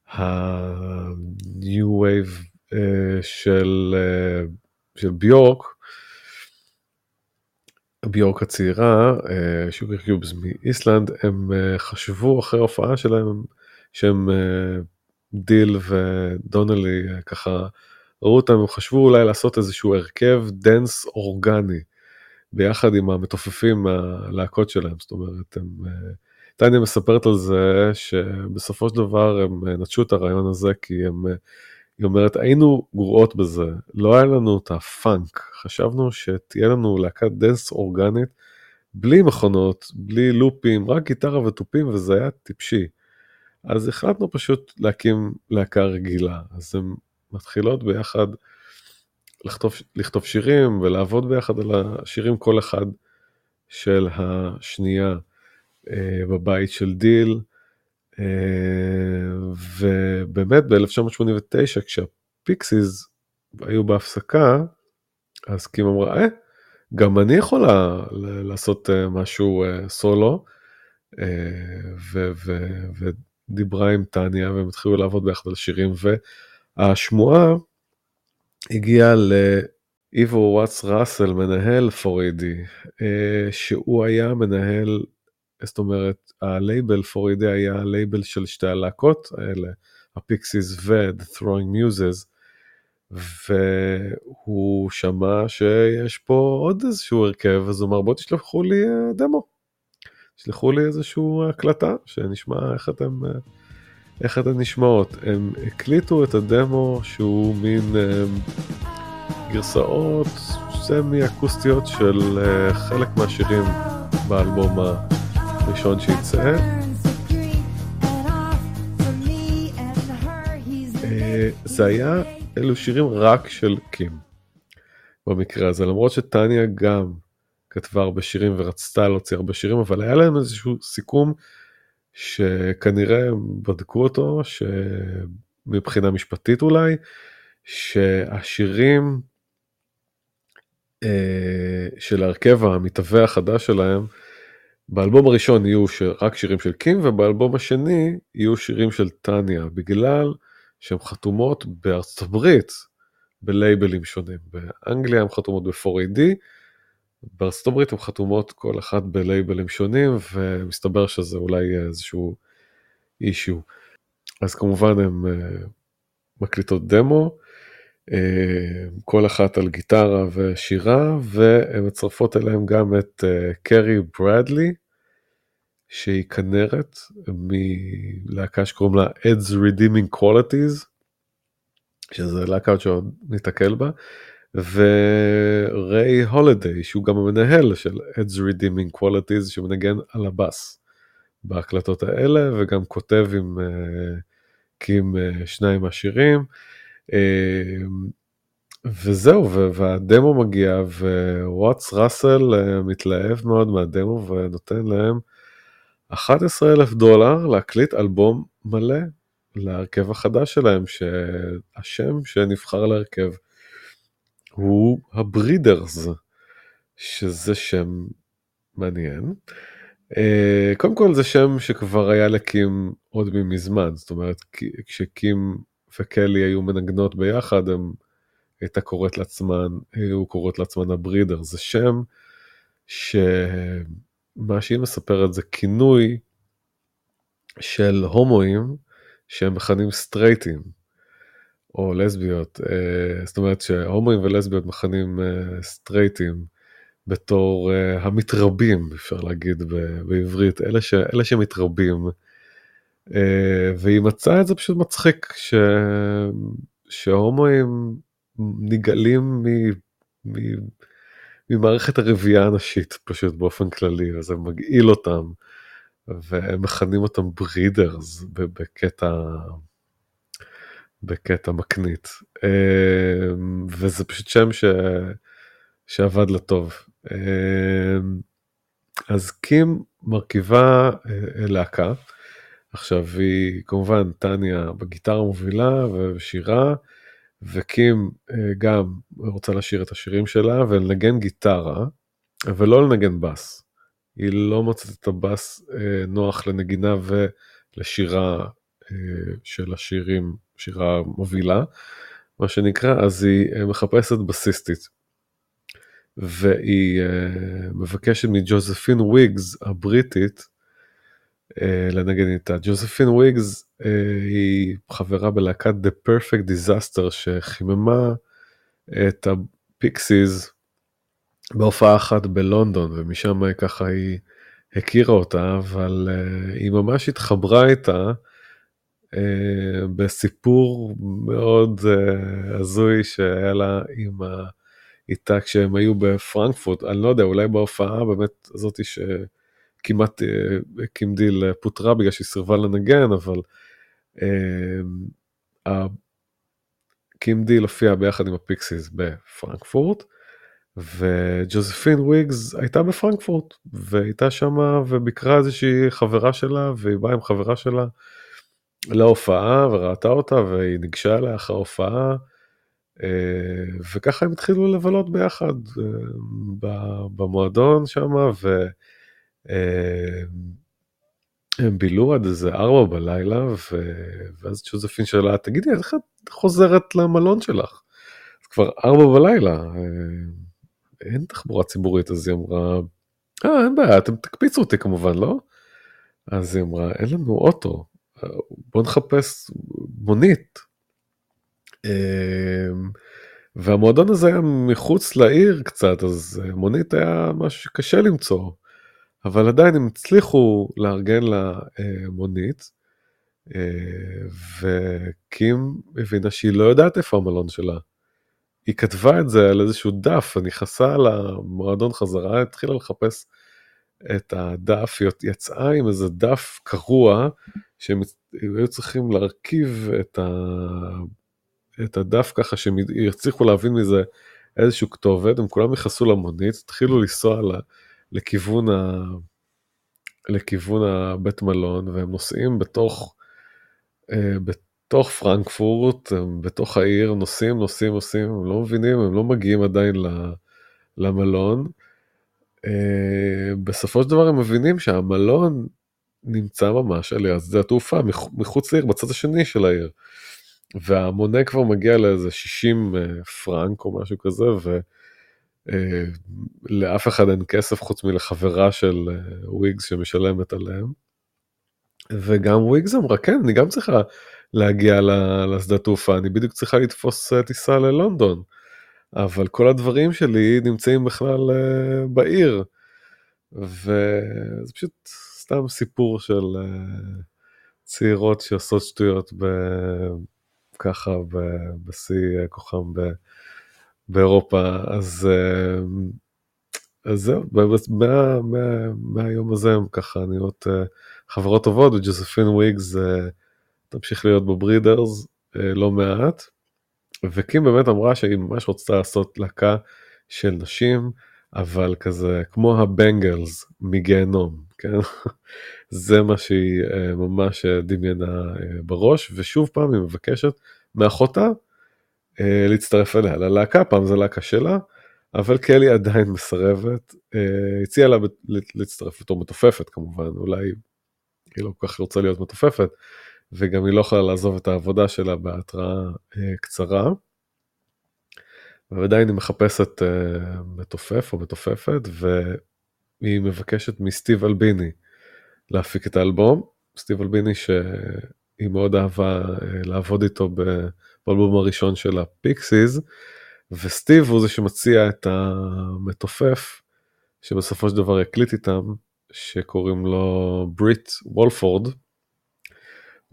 ה-new wave אה, של, אה, של ביורק, ביורק הצעירה, שוגר קיובס מאיסלנד, הם חשבו אחרי ההופעה שלהם שהם דיל ודונלי ככה ראו אותם, הם חשבו אולי לעשות איזשהו הרכב dance אורגני ביחד עם המתופפים מהלהקות שלהם, זאת אומרת, הם, טניה מספרת על זה שבסופו של דבר הם נטשו את הרעיון הזה כי הם, היא אומרת, היינו גרועות בזה, לא היה לנו את הפאנק, חשבנו שתהיה לנו להקת dance אורגנית בלי מכונות, בלי loops, רק גיטרה ותופים וזה היה טיפשי. אז החלטנו פשוט להקים להקה רגילה, אז הן מתחילות ביחד לכתוב, לכתוב שירים ולעבוד ביחד על השירים כל אחת של השנייה אה, בבית של דיל. אה, ובאמת ב-1989 כשהפיקסיס היו בהפסקה, אז קים אמרה, אה, גם אני יכולה לעשות אה, משהו אה, סולו, אה, ו- ו- ודיברה עם טניה והם התחילו לעבוד ביחד על שירים והשמועה הגיעה לאיבו ווטס ראסל מנהל 4AD שהוא היה מנהל זאת אומרת הלייבל 4AD היה הלייבל של שתי הלהקות האלה הפיקסיס ו-The Throwing Muses והוא שמע שיש פה עוד איזשהו הרכב אז הוא אמר בוא תשלחו לי דמו. תשלחו לי איזשהו הקלטה שנשמע איך אתם אה, איך אתן נשמעות הם הקליטו את הדמו שהוא מין אה, גרסאות סמי אקוסטיות של אה, חלק מהשירים באלבום הראשון שיצא. זה היה אלו שירים רק של קים. במקרה הזה למרות שטניה גם כתבה הרבה שירים ורצתה להוציא הרבה שירים אבל היה להם איזשהו סיכום שכנראה בדקו אותו שמבחינה משפטית אולי שהשירים אה, של ההרכב המתהווה החדש שלהם באלבום הראשון יהיו רק שירים של קים ובאלבום השני יהיו שירים של טניה בגלל שהן חתומות בארצות הברית בלייבלים שונים. באנגליה הן חתומות ב-4AD, בארצות הברית הן חתומות כל אחת בלייבלים שונים ומסתבר שזה אולי איזשהו אישיו. אז כמובן הן uh, מקליטות דמו, uh, כל אחת על גיטרה ושירה והן מצרפות אליהם גם את uh, קרי ברדלי שהיא כנרת מלהקה שקוראים לה Ed's Redeeming Qualities, שזה להקה שעוד ניתקל בה, וריי הולדיי שהוא גם המנהל של Ed's Redeeming Qualities שמנגן על הבאס בהקלטות האלה וגם כותב עם uh, קים uh, שניים מהשירים. Uh, וזהו והדמו מגיע ווואטס ראסל מתלהב מאוד מהדמו ונותן להם 11 אלף דולר להקליט אלבום מלא להרכב החדש שלהם שהשם שנבחר להרכב הוא הברידרס שזה שם מעניין. Uh, קודם כל זה שם שכבר היה לקים עוד מזמן זאת אומרת כשקים וקלי היו מנגנות ביחד הם הייתה קוראת לעצמן היו קוראות לעצמן הברידר זה שם ש... מה שהיא מספרת זה כינוי של הומואים שהם מכנים סטרייטים או לסביות, אה, זאת אומרת שהומואים ולסביות מכנים אה, סטרייטים בתור אה, המתרבים אפשר להגיד בעברית, אלה, ש, אלה שמתרבים. והיא מצאה את זה פשוט מצחיק ש... שהומואים נגאלים מ... מ... ממערכת הרבייה הנשית פשוט באופן כללי וזה מגעיל אותם והם מכנים אותם ברידרס בקטע בקטע מקנית אמ, וזה פשוט שם ש... שעבד לטוב. אמ, אז קים מרכיבה אה, להקה עכשיו היא כמובן טניה בגיטרה מובילה ושירה וקים אה, גם רוצה לשיר את השירים שלה ולנגן גיטרה, ולא לנגן בס. היא לא מוצאת את הבס אה, נוח לנגינה ולשירה של השירים, שירה מובילה, מה שנקרא, אז היא אה, מחפשת בסיסטית. והיא אה, מבקשת מג'וזפין וויגס הבריטית לנגן איתה. ג'וזפין וויגס היא חברה בלהקת The Perfect Disaster שחיממה את הפיקסיס בהופעה אחת בלונדון ומשם ככה היא הכירה אותה אבל היא ממש התחברה איתה בסיפור מאוד אה, הזוי שהיה לה עם ה... איתה כשהם היו בפרנקפורט, אני לא יודע, אולי בהופעה באמת זאתי שכמעט קים דיל פוטרה בגלל שהיא סירבה לנגן, אבל אה, קים דיל הופיע ביחד עם הפיקסיס בפרנקפורט, וג'וזפין וויגס הייתה בפרנקפורט, והייתה שמה וביקרה איזושהי חברה שלה, והיא באה עם חברה שלה להופעה וראתה אותה, והיא ניגשה אליה אחרי ההופעה. אה, וככה הם התחילו לבלות ביחד אה, במועדון שם, והם אה, בילו עד איזה ארבע בלילה, ואז צ'וזפין שאלה, תגידי, איך את חוזרת למלון שלך? כבר ארבע בלילה, אין תחבורה ציבורית, אז היא אמרה, אה, אין בעיה, אתם תקפיצו אותי כמובן, לא? אז היא אמרה, אין לנו אוטו, בוא נחפש מונית. אמ, והמועדון הזה היה מחוץ לעיר קצת, אז מונית היה משהו שקשה למצוא, אבל עדיין הם הצליחו לארגן לה אה, מונית, אה, וקים הבינה שהיא לא יודעת איפה המלון שלה. היא כתבה את זה על איזשהו דף, נכנסה למועדון חזרה, התחילה לחפש את הדף, היא יצאה עם איזה דף קרוע, שהם היו צריכים להרכיב את ה... את הדף ככה שהם יצליחו להבין מזה איזשהו כתובת, הם כולם נכנסו למונית, התחילו לנסוע לכיוון, ה... לכיוון הבית מלון, והם נוסעים בתוך, אה, בתוך פרנקפורט, בתוך העיר, נוסעים, נוסעים, נוסעים, הם לא מבינים, הם לא מגיעים עדיין למלון. בסופו של דבר הם מבינים שהמלון נמצא ממש על יד שדה התעופה, מחוץ לעיר, בצד השני של העיר. והמונה כבר מגיע לאיזה 60 אה, פרנק או משהו כזה, ולאף אה, אחד אין כסף חוץ מלחברה של אה, וויגס שמשלמת עליהם. וגם וויגס אמרה, כן, אני גם צריכה להגיע לשדה תעופה, אני בדיוק צריכה לתפוס טיסה ללונדון. אבל כל הדברים שלי נמצאים בכלל בעיר. וזה פשוט סתם סיפור של צעירות שעושות שטויות ככה בשיא כוחם באירופה, אז, אה, אז זהו, מה, מה, מהיום הזה הם ככה אה, חברות טובות, וג'וזפין וויגס אה, תמשיך להיות בברידרס לא מעט, וקים באמת אמרה שהיא ממש רוצה לעשות להקה של נשים, אבל כזה כמו הבנגלס מגיהנום, כן? זה מה שהיא uh, ממש uh, דמיינה uh, בראש, ושוב פעם היא מבקשת מאחותה להצטרף אליה ללהקה, פעם זה להקה שלה, אבל קלי עדיין מסרבת, הציעה לה להצטרף לתור מתופפת כמובן, אולי היא לא כל כך רוצה להיות מתופפת, וגם היא לא יכולה לעזוב את העבודה שלה בהתראה uh, קצרה. ועדיין היא מחפשת uh, מתופף או מתופפת, והיא מבקשת מסטיב אלביני להפיק את האלבום. סטיב אלביני שהיא מאוד אהבה אה, לעבוד איתו באלבום הראשון של הפיקסיס, וסטיב הוא זה שמציע את המתופף שבסופו של דבר יקליט איתם, שקוראים לו בריט וולפורד.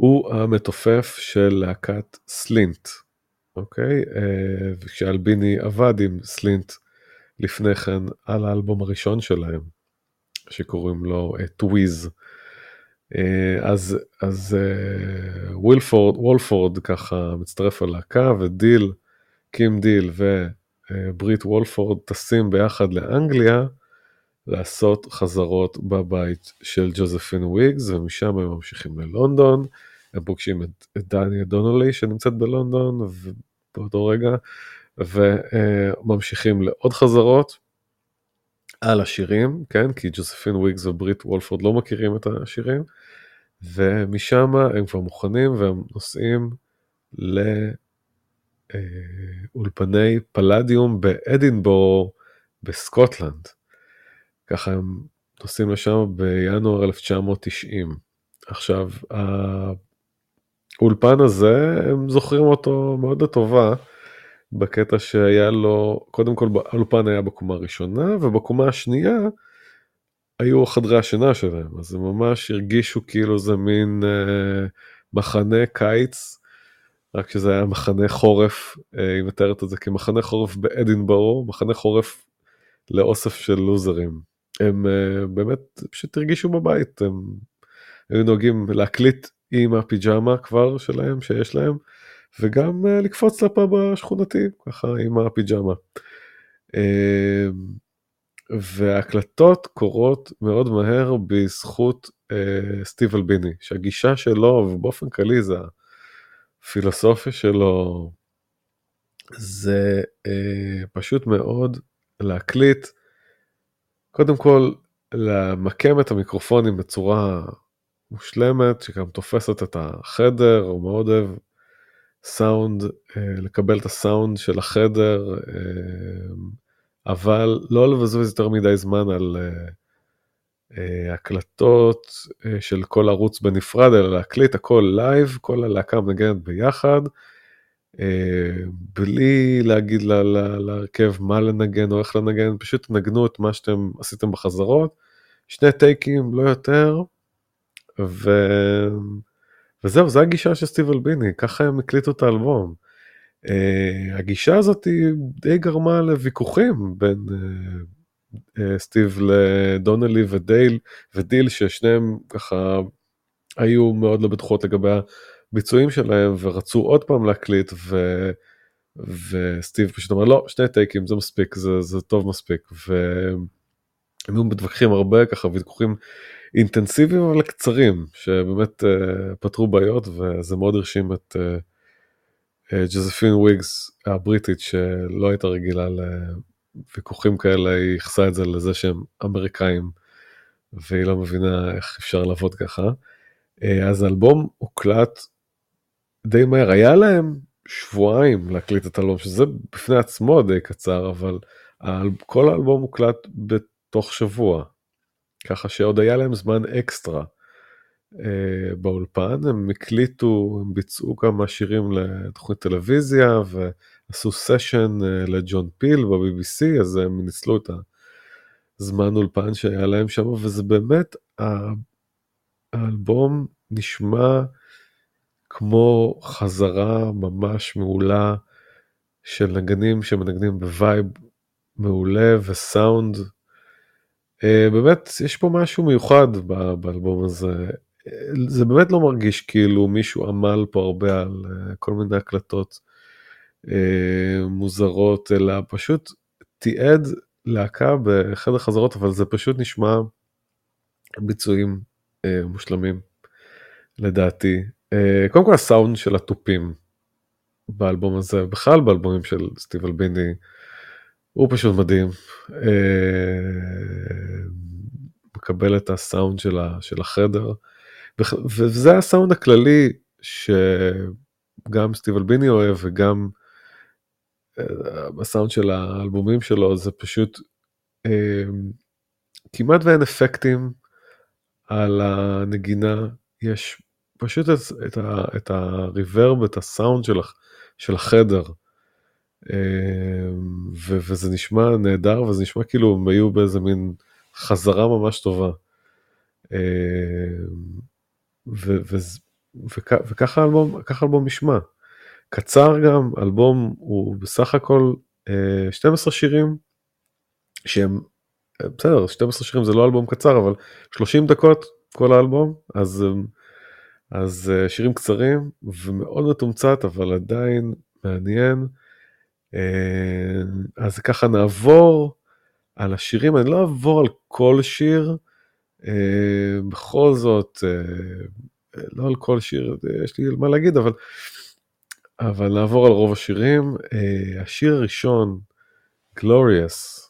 הוא המתופף של להקת סלינט, אוקיי? אה, וכשאלביני עבד עם סלינט לפני כן על האלבום הראשון שלהם, שקוראים לו Tweez. אה, אה, אז, אז אה, וולפורד, וולפורד ככה מצטרף ללהקה ודיל, קים דיל ובריט וולפורד טסים ביחד לאנגליה לעשות חזרות בבית של ג'וזפין וויגס ומשם הם ממשיכים ללונדון, פוגשים את, את טניה דונלי שנמצאת בלונדון באותו רגע וממשיכים לעוד חזרות על השירים, כן, כי ג'וזפין וויגס ובריט וולפורד לא מכירים את השירים, ומשם הם כבר מוכנים והם נוסעים ל... אולפני פלדיום באדינבורו בסקוטלנד. ככה הם נוסעים לשם בינואר 1990. עכשיו, האולפן הזה, הם זוכרים אותו מאוד לטובה, בקטע שהיה לו, קודם כל האולפן היה בקומה הראשונה, ובקומה השנייה היו חדרי השינה שלהם, אז הם ממש הרגישו כאילו זה מין אה, מחנה קיץ, רק שזה היה מחנה חורף, אה, היא מתארת את זה כמחנה חורף באדינבורו, מחנה חורף לאוסף של לוזרים. הם uh, באמת פשוט הרגישו בבית, הם היו נוהגים להקליט עם הפיג'מה כבר שלהם, שיש להם, וגם uh, לקפוץ לפאב השכונתי, ככה עם הפיג'מה. Uh, וההקלטות קורות מאוד מהר בזכות uh, סטיב אלביני, שהגישה שלו, ובאופן כללי זה הפילוסופיה שלו, זה uh, פשוט מאוד להקליט קודם כל למקם את המיקרופונים בצורה מושלמת שגם תופסת את החדר, הוא מאוד אוהב סאונד, אה, לקבל את הסאונד של החדר, אה, אבל לא לבזבז יותר מדי זמן על אה, הקלטות של כל ערוץ בנפרד, אלא להקליט הכל live, כל הלהקה מנגנת ביחד. בלי להגיד להרכב מה לנגן או איך לנגן, פשוט תנגנו את מה שאתם עשיתם בחזרות, שני טייקים, לא יותר, ו... וזהו, זו הגישה של סטיב אלביני, ככה הם הקליטו את האלבום. אה, הגישה הזאת היא די גרמה לוויכוחים בין אה, אה, סטיב לדונלי ודיל ודיל, ששניהם ככה היו מאוד לא בטוחות לגבי הביצועים שלהם ורצו עוד פעם להקליט ו... וסטיב פשוט אומר לא שני טייקים זה מספיק זה, זה טוב מספיק והם היו מתווכחים הרבה ככה ויכוחים אינטנסיביים אבל קצרים שבאמת אה, פתרו בעיות וזה מאוד הרשים את אה, ג'וזפין וויגס הבריטית שלא הייתה רגילה לוויכוחים כאלה היא ייחסה את זה לזה שהם אמריקאים והיא לא מבינה איך אפשר לעבוד ככה. אז האלבום הוקלט די מהר היה להם שבועיים להקליט את האלבום שזה בפני עצמו די קצר אבל כל האלבום מוקלט בתוך שבוע ככה שעוד היה להם זמן אקסטרה אה, באולפן הם הקליטו הם ביצעו כמה שירים לתוכנית טלוויזיה ועשו סשן אה, לג'ון פיל בבי.בי.סי אז הם ניצלו את הזמן אולפן שהיה להם שם וזה באמת האלבום נשמע כמו חזרה ממש מעולה של נגנים שמנגנים ב vibe מעולה וסאונד. אה, באמת יש פה משהו מיוחד באלבום הזה. זה באמת לא מרגיש כאילו מישהו עמל פה הרבה על אה, כל מיני הקלטות אה, מוזרות אלא פשוט תיעד להקה בחדר חזרות אבל זה פשוט נשמע ביצועים מושלמים לדעתי קודם כל הסאונד של התופים באלבום הזה, בכלל באלבומים של סטיב אלביני, הוא פשוט מדהים. אה, מקבל את הסאונד של, החדר, וזה הסאונד הכללי שגם סטיב אלביני אוהב וגם אה, הסאונד של האלבומים שלו זה פשוט כמעט ואין אפקטים על הנגינה, יש פשוט את, את, את הריברב, את הסאונד של, של החדר. אמ, וזה נשמע נהדר וזה נשמע כאילו הם היו באיזה מין חזרה ממש טובה. אמ, וככה האלבום, האלבום נשמע. קצר גם, אלבום הוא בסך הכל 12 אה, שירים שהם, אה, בסדר, 12 שירים זה לא אלבום קצר אבל 30 דקות כל האלבום, אז אז uh, שירים קצרים ומאוד מתומצת אבל עדיין מעניין. Uh, אז ככה נעבור על השירים, אני לא אעבור על כל שיר, uh, בכל זאת, uh, לא על כל שיר, יש לי מה להגיד, אבל, אבל נעבור על רוב השירים. השיר הראשון, Glorious,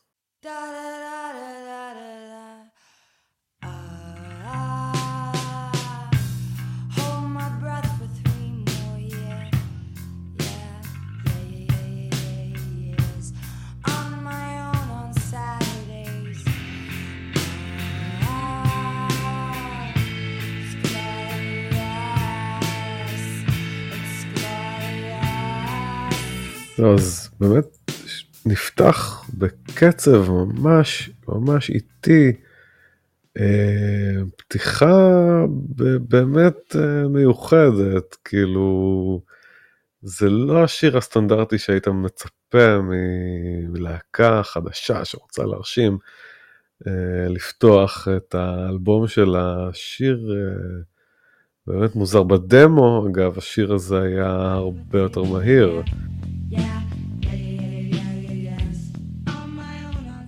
אז באמת נפתח בקצב ממש ממש איטי. אה, פתיחה באמת אה, מיוחדת, כאילו זה לא השיר הסטנדרטי שהיית מצפה מלהקה חדשה שרוצה להרשים, אה, לפתוח את האלבום של השיר באמת מוזר בדמו, אגב השיר הזה היה הרבה יותר מהיר.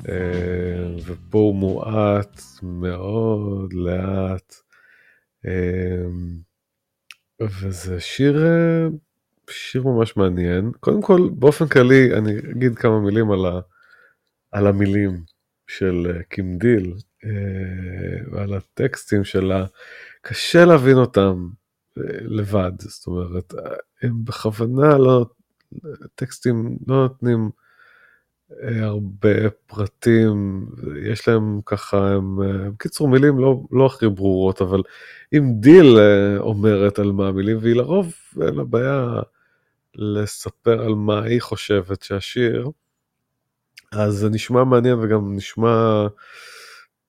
אה, ופה הוא מועט מאוד לאט. אה, וזה שיר, אה, שיר ממש מעניין. קודם כל, באופן כללי, אני אגיד כמה מילים על, ה, על המילים של קים דיל ועל הטקסטים שלה. קשה להבין אותם לבד, זאת אומרת, הם בכוונה לא, טקסטים לא נותנים הרבה פרטים, יש להם ככה, הם, בקיצור מילים לא, לא הכי ברורות, אבל אם דיל אה, אומרת על מה המילים, והיא לרוב אין לה בעיה לספר על מה היא חושבת שהשיר, אז זה נשמע מעניין וגם נשמע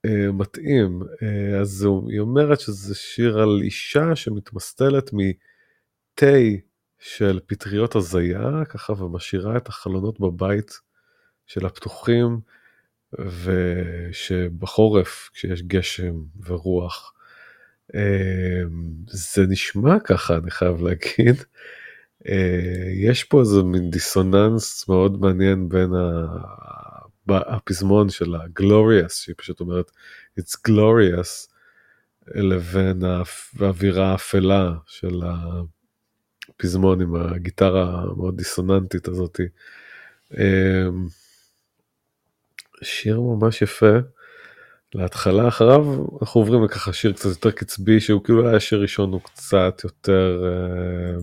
אה, מתאים. אה, אז היא אומרת שזה שיר על אישה שמתמסטלת מתה של פטריות הזיה, ככה, ומשאירה את החלונות בבית של הפתוחים, ושבחורף, כשיש גשם ורוח, אמ, זה נשמע ככה, אני חייב להגיד. אה, יש פה איזה מין דיסוננס מאוד מעניין בין הפזמון של ה-glorious, שהיא פשוט אומרת it's glorious, לבין האווירה האפלה של הפזמון עם הגיטרה המאוד דיסוננטית הזאתי. אמ, שיר ממש יפה. להתחלה אחריו אנחנו עוברים לככה שיר קצת יותר קצבי שהוא כאילו היה שיר ראשון הוא קצת יותר אה,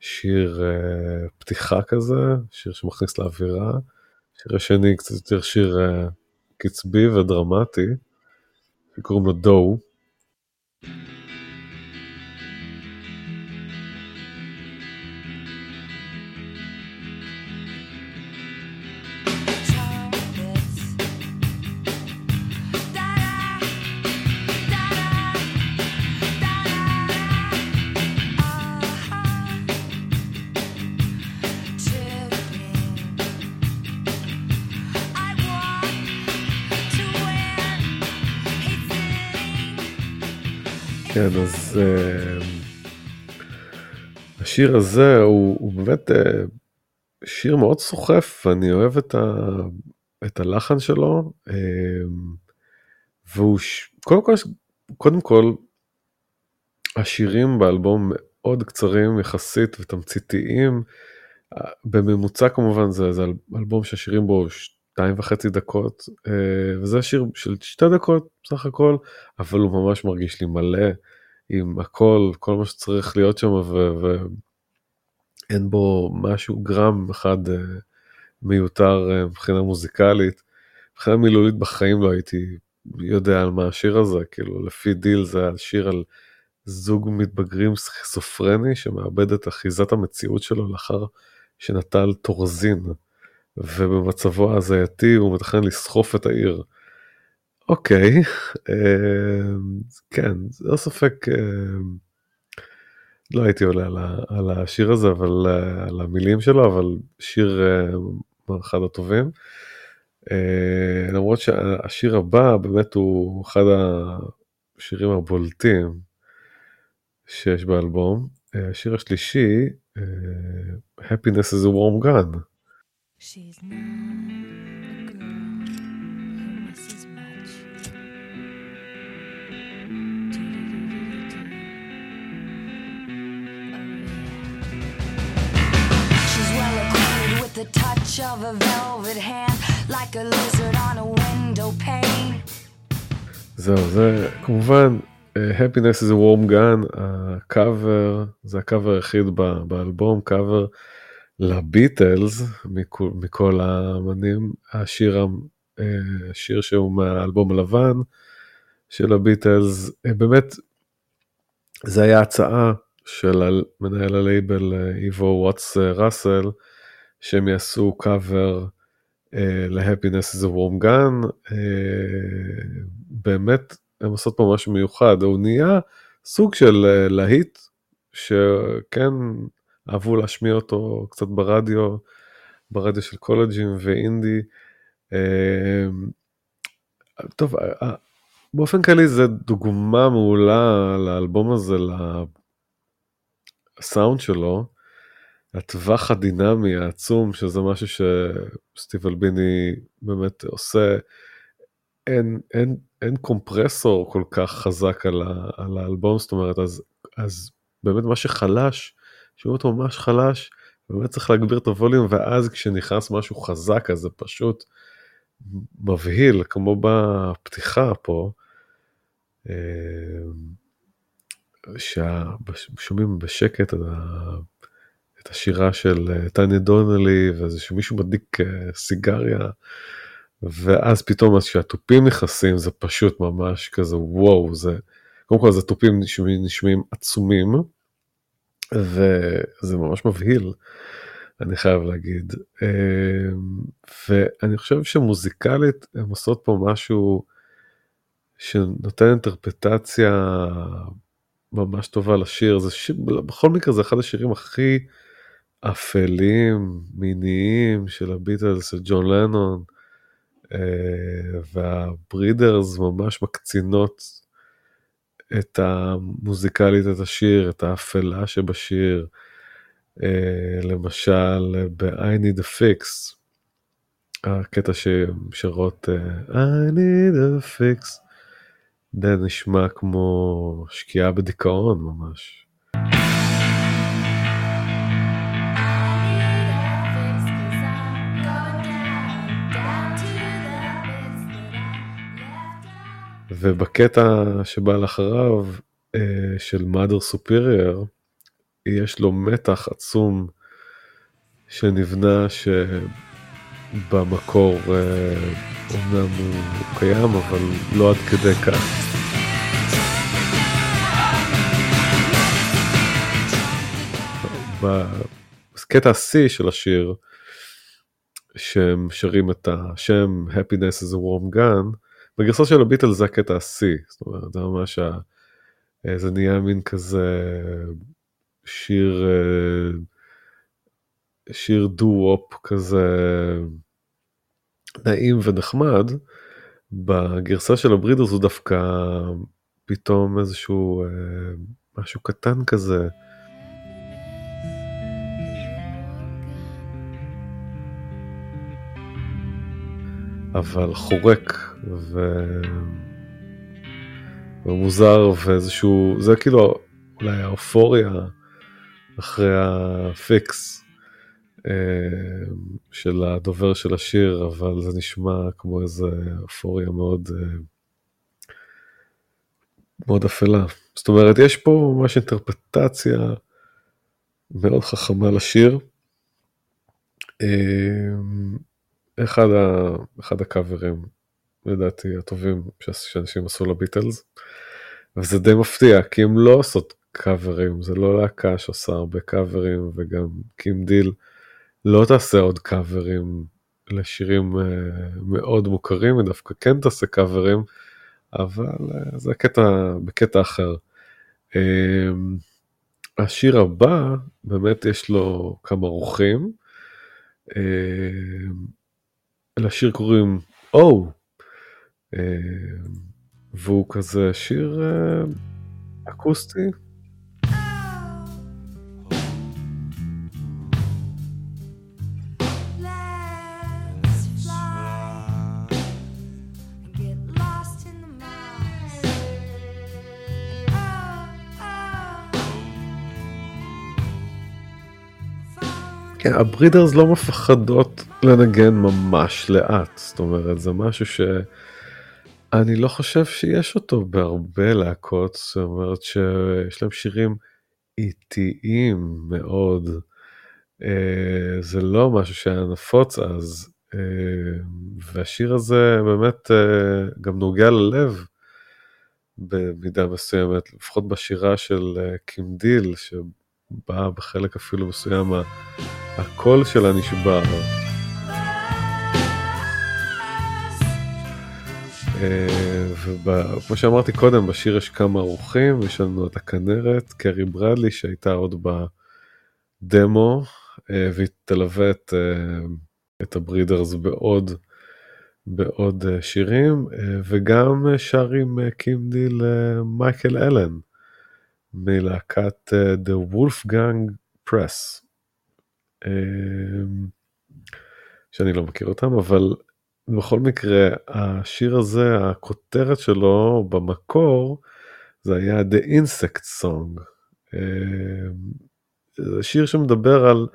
שיר אה, פתיחה כזה שיר שמכניס לאווירה. שיר השני קצת יותר שיר אה, קצבי ודרמטי שקוראים לו דו. כן, אז uh, השיר הזה הוא, הוא באמת uh, שיר מאוד סוחף, ואני אוהב את, ה, את הלחן שלו, uh, והוא. קודם כל, קודם כל, השירים באלבום מאוד קצרים יחסית ותמציתיים, בממוצע כמובן זה, זה אלבום שהשירים בו שתיים וחצי דקות, וזה שיר של שתי דקות בסך הכל, אבל הוא ממש מרגיש לי מלא עם הכל, כל מה שצריך להיות שם, ואין בו משהו, גרם אחד אה, מיותר אה, מבחינה מוזיקלית. מבחינה מילולית בחיים לא הייתי יודע על מה השיר הזה, כאילו לפי דיל זה שיר על זוג מתבגרים סכיזופרני שמאבד את אחיזת המציאות שלו לאחר שנטל טורזין. ובמצבו ההזייתי הוא מתכנן לסחוף את העיר. אוקיי, אה, כן, לא ספק, אה, לא הייתי עולה על, השיר הזה, אבל אה, על המילים שלו, אבל שיר אחד הטובים. למרות שהשיר הבא באמת הוא אחד השירים הבולטים שיש באלבום. השיר השלישי, Happiness is a warm gun. She's not the touch of a velvet hand, like a lizard on a window pane. זהו, זה כמובן Happiness is a warm gun, הקאבר, זה הקאבר היחיד באלבום, קאבר לביטלס מכל, מכל האמנים השיר השיר שהוא מהאלבום הלבן של הביטלס אה, באמת זה היה הצעה של מנהל הלייבל איבו וואטס ראסל שהם יעשו קאבר ל-Happiness is a Warm Gun, uh, באמת הם עושות פה משהו מיוחד, הוא נהיה סוג של uh, להיט, שכן אהבו להשמיע אותו קצת ברדיו, ברדיו של קולג'ים ואינדי. Uh, טוב, באופן כללי זה דוגמה מעולה לאלבום הזה, לסאונד שלו, הטווח הדינמי העצום, שזה משהו שסטיב אלביני באמת עושה, אין, אין, אין קומפרסור כל כך חזק על, ה, על האלבום, זאת אומרת, אז, אז באמת מה שחלש, שומעים אותו ממש חלש, באמת צריך להגביר את הווליום, ואז כשנכנס משהו חזק, אז זה פשוט מבהיל, כמו בפתיחה פה. ששומעים בשקט את השירה של טניה דונלי ואיזה שמישהו מדליק סיגריה ואז פתאום אז כשהתופים נכנסים זה פשוט ממש כזה וואו זה קודם כל זה תופים נשמעים, נשמעים עצומים וזה ממש מבהיל אני חייב להגיד. ואני חושב שמוזיקלית הם עושות פה משהו שנותן אינטרפטציה ממש טובה לשיר, זה שיר, בכל מקרה זה אחד השירים הכי אפלים, מיניים של הביטלס, של ג'ון לנון, אה, והברידרס ממש מקצינות את המוזיקלית, את השיר, את האפלה שבשיר. אה, למשל ב-I need a fix, הקטע ששרות אה, I need a fix. זה נשמע כמו שקיעה בדיכאון ממש. ובקטע שבא לאחריו אה, של mother superior יש לו מתח עצום שנבנה שבמקור אה, אומנם הוא קיים, אבל לא עד כדי כך. בקטע השיא של השיר, שהם שרים את השם Happiness is a warm gun, בגרסה של הביטל זה הקטע השיא, זאת אומרת, זה ממש, ה... זה נהיה מין כזה שיר, שיר דו-וופ כזה נעים ונחמד, בגרסה של הברידרס הוא דווקא פתאום איזשהו אה, משהו קטן כזה. אבל חורק ו... ומוזר ואיזשהו, זה כאילו אולי האופוריה אחרי ה fix אה, של הדובר של השיר, אבל זה נשמע כמו איזה אופוריה מאוד, אה, מאוד אפלה. זאת אומרת, יש פה ממש אינטרפרטציה מאוד חכמה לשיר. אה, אחד, ה, אחד ה covers, לדעתי, הטובים שאנשים עשו לביטלס, וזה די מפתיע, כי הם לא עושות covers, זה לא להקה שעושה הרבה covers, וגם קים דיל. לא תעשה עוד covers לשירים uh, מאוד מוכרים, היא דווקא כן תעשה covers, אבל uh, זה קטע, בקטע אחר. Uh, השיר הבא, באמת יש לו כמה אורחים. Uh, לשיר קוראים או, oh, והוא כזה שיר uh, אקוסטי, כן, הברידרס לא מפחדות לנגן ממש לאט, זאת אומרת, זה משהו שאני לא חושב שיש אותו בהרבה להקות, זאת אומרת שיש להם שירים איטיים מאוד, אה, זה לא משהו שהיה נפוץ אז, אה, והשיר הזה באמת אה, גם נוגע ללב במידה מסוימת, לפחות בשירה של קים דיל, שבאה בחלק אפילו מסוים הקול שלה נשבר. וכמו שאמרתי קודם, בשיר יש כמה אורחים, יש לנו את הכנרת, קארי ברדלי שהייתה עוד בדמו, והיא תלווה את, את הברידרז בעוד, בעוד שירים, וגם שר עם קים דיל מייקל אלן, מלהקת The Wolfgang Press, שאני לא מכיר אותם, אבל בכל מקרה, השיר הזה, הכותרת שלו במקור, זה היה The Insect Song. זה שיר שמדבר על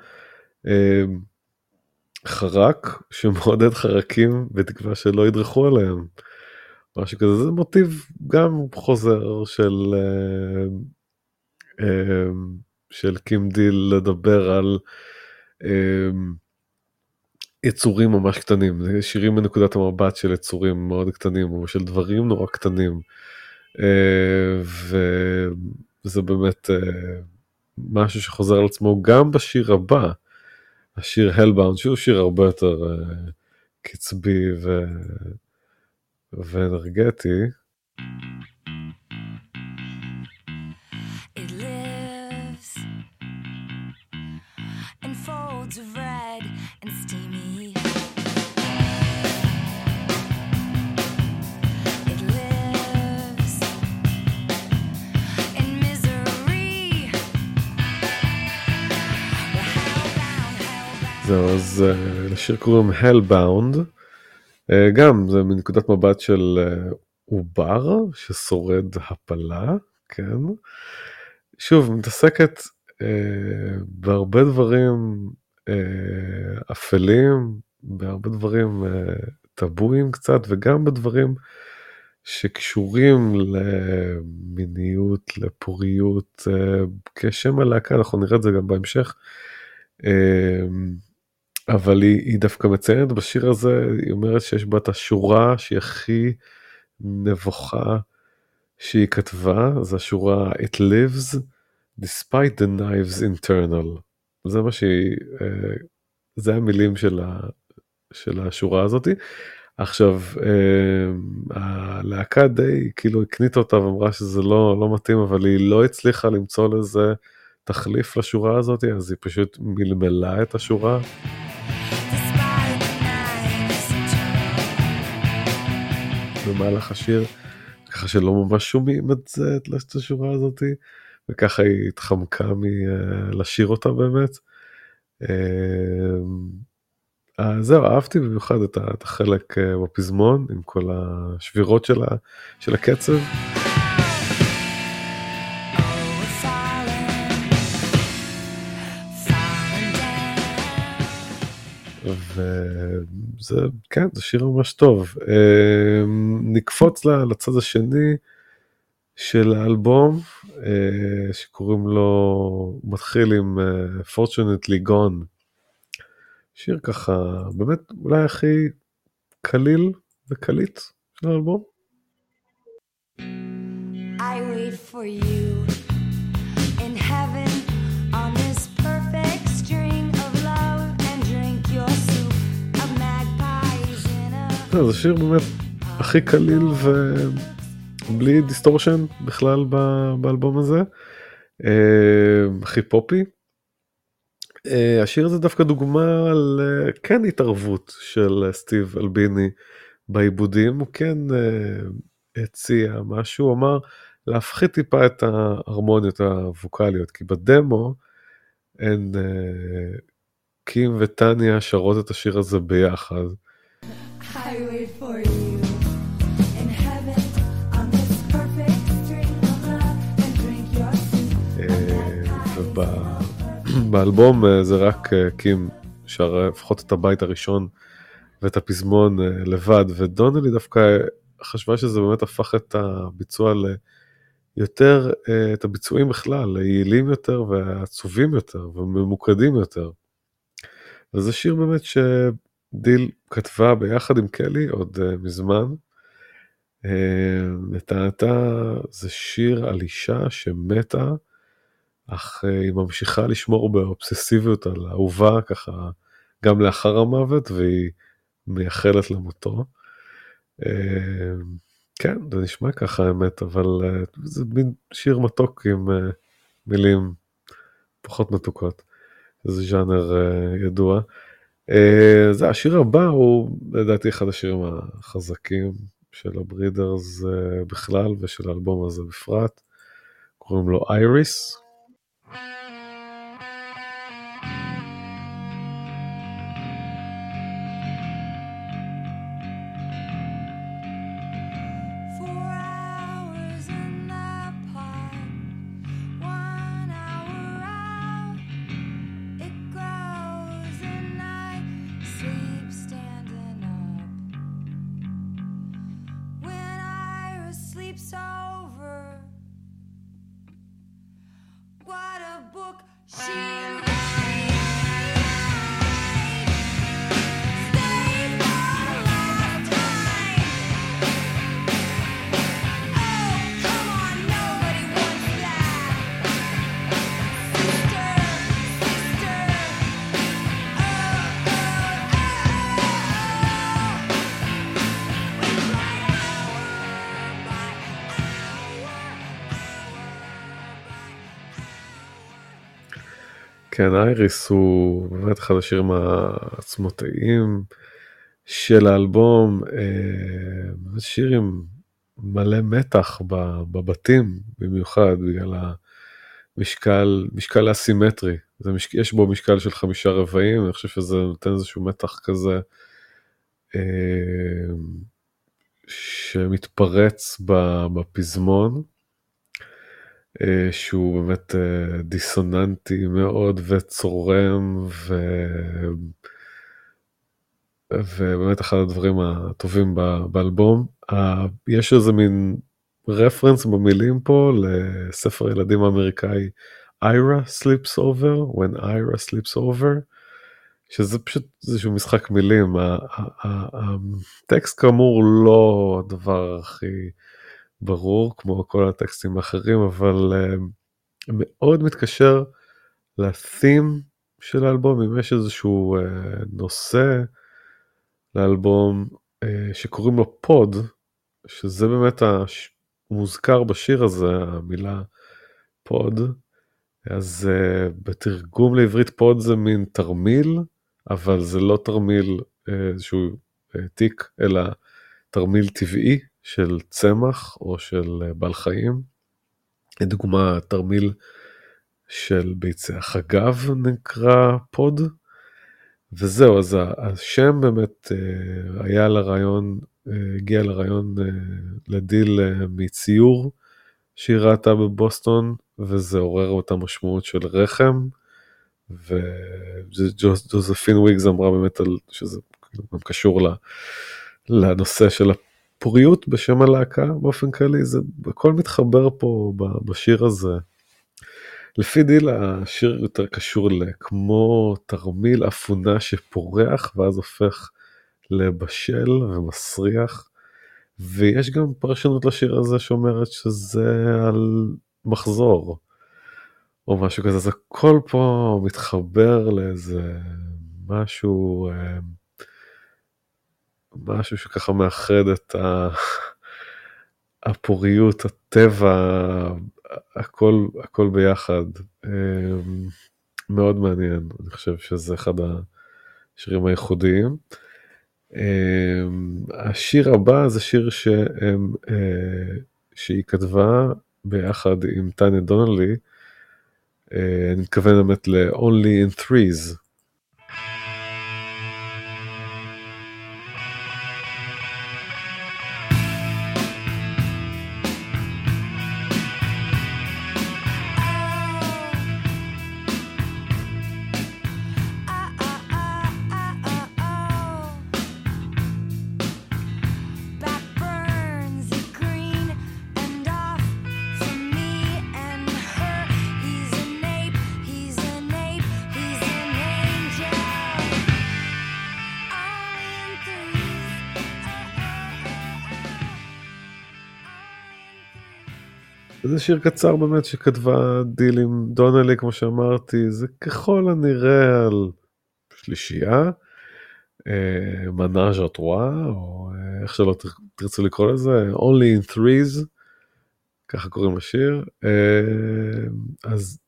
חרק שמעודד חרקים בתקווה שלא ידרכו עליהם. משהו כזה, זה מוטיב גם חוזר של, של קים דיל לדבר על יצורים ממש קטנים, שירים מנקודת המבט של יצורים מאוד קטנים, או של דברים נורא קטנים. וזה באמת משהו שחוזר על עצמו גם בשיר הבא, השיר Hellbound, שהוא שיר הרבה יותר קצבי ו... ואנרגטי. It זהו, אז uh, לשיר קוראים Hellbound. Uh, גם זה מנקודת מבט של uh, עובר ששורד הפלה, כן. שוב, מתעסקת uh, בהרבה דברים uh, אפלים, בהרבה דברים uh, טבויים קצת, וגם בדברים שקשורים למיניות, לפוריות, uh, כשם הלהקה, אנחנו נראה את זה גם בהמשך. אבל היא, היא דווקא מציינת בשיר הזה, היא אומרת שיש בה את השורה שהיא הכי נבוכה שהיא כתבה, זו השורה It lives despite the knives internal. זה מה שהיא, אה, זה המילים של, ה, של השורה הזאתי. עכשיו, אה, הלהקה די כאילו הקניתה אותה ואמרה שזה לא, לא מתאים, אבל היא לא הצליחה למצוא לזה תחליף לשורה הזאת, אז היא פשוט מלמלה את השורה. במהלך השיר, ככה שלא ממש שומעים את זה, את השורה הזאתי, וככה היא התחמקה מלשיר אותה באמת. אה, זהו, אהבתי במיוחד את החלק אה, בפזמון, עם כל השבירות של הקצב. וזה, כן, זה שיר ממש טוב. אה, נקפוץ לצד השני של האלבום, אה, שקוראים לו, מתחיל עם אה, Fortunately Gone. שיר ככה, באמת אולי הכי קליל וקליט של האלבום. I wait for you זה שיר באמת הכי קליל ובלי דיסטורשן בכלל באלבום הזה. אה, הכי פופי. אה, השיר הזה דווקא דוגמה לכן התערבות של סטיב אלביני בעיבודים, הוא כן אה, הציע משהו, הוא אמר להפחית טיפה את ההרמוניות הווקאליות, כי בדמו הן קים וטניה שרות את השיר הזה ביחד. I ובאלבום אה, זה רק אה, קים שר לפחות את הבית הראשון ואת הפזמון אה, לבד, ודונלי דווקא חשבה שזה באמת הפך את הביצוע ליותר, את הביצועים בכלל, ליעילים יותר ועצובים יותר וממוקדים יותר. וזה שיר באמת שדיל כתבה ביחד עם קלי עוד אה, מזמן. אה, לטענתה זה שיר על אישה שמתה אך אה, היא ממשיכה לשמור באובססיביות על אהובה ככה גם לאחר המוות והיא מייחלת למותו. כן, זה נשמע ככה האמת, אבל זה מין שיר מתוק עם מילים פחות מתוקות. זה ז'אנר ידוע. זה השיר הבא הוא לדעתי אחד השירים החזקים של הברידרס בכלל ושל האלבום הזה בפרט. קוראים לו אייריס. אייריס הוא באמת אחד השירים העצמותיים של האלבום, אה, שיר עם מלא מתח בבתים במיוחד בגלל המשקל, משקל אסימטרי, זה יש בו משקל של חמישה רבעים, אני חושב שזה נותן איזשהו מתח כזה אה, שמתפרץ בפזמון. אה, שהוא באמת אה, דיסוננטי מאוד וצורם ו... ובאמת אחד הדברים הטובים באלבום. יש איזה מין רפרנס במילים פה לספר ילדים האמריקאי Ira Sleeps Over, When Ira Sleeps Over, שזה פשוט איזשהו משחק מילים. הטקסט כאמור לא הדבר הכי ברור כמו כל הטקסטים האחרים אבל uh, מאוד מתקשר ל theme של האלבום. אם יש איזשהו uh, נושא לאלבום uh, שקוראים לו Pod שזה באמת המוזכר בשיר הזה המילה pod אז בתרגום לעברית pod זה מין תרמיל אבל זה לא תרמיל איזשהו תיק אלא תרמיל טבעי של צמח או של אה, בעל חיים. לדוגמה תרמיל של ביצי החגב נקרא pod. וזהו אז השם באמת אה, היה לרעיון אה, הגיע לרעיון לדיל מציור שהיא ראתה בבוסטון וזה עורר אותה משמעות של רחם. וג'וזפין וויגס אמרה באמת על שזה גם קשור לנושא של פוריות בשם הלהקה באופן כללי זה הכל מתחבר פה בשיר הזה. לפי דיל השיר יותר קשור לכמו תרמיל אפונה שפורח ואז הופך לבשל ומסריח. ויש גם פרשנות לשיר הזה שאומרת שזה על מחזור או משהו כזה, אז הכל פה מתחבר לאיזה משהו אה, משהו שככה מאחד את ה... הפוריות, הטבע, הכל, הכל ביחד. אמ, מאוד מעניין, אני חושב שזה אחד השירים הייחודיים. אמ, השיר הבא זה שיר שהם, אה, שהיא כתבה ביחד עם טניה דונלי, אה, אני מתכוון באמת ל-Only in Threes. זה שיר קצר באמת שכתבה דיל עם דונלי כמו שאמרתי זה ככל הנראה על שלישייה. מנאז' אטרואה או אה, איך שלא תרצו לקרוא לזה only in threes ככה קוראים לשיר אה, אז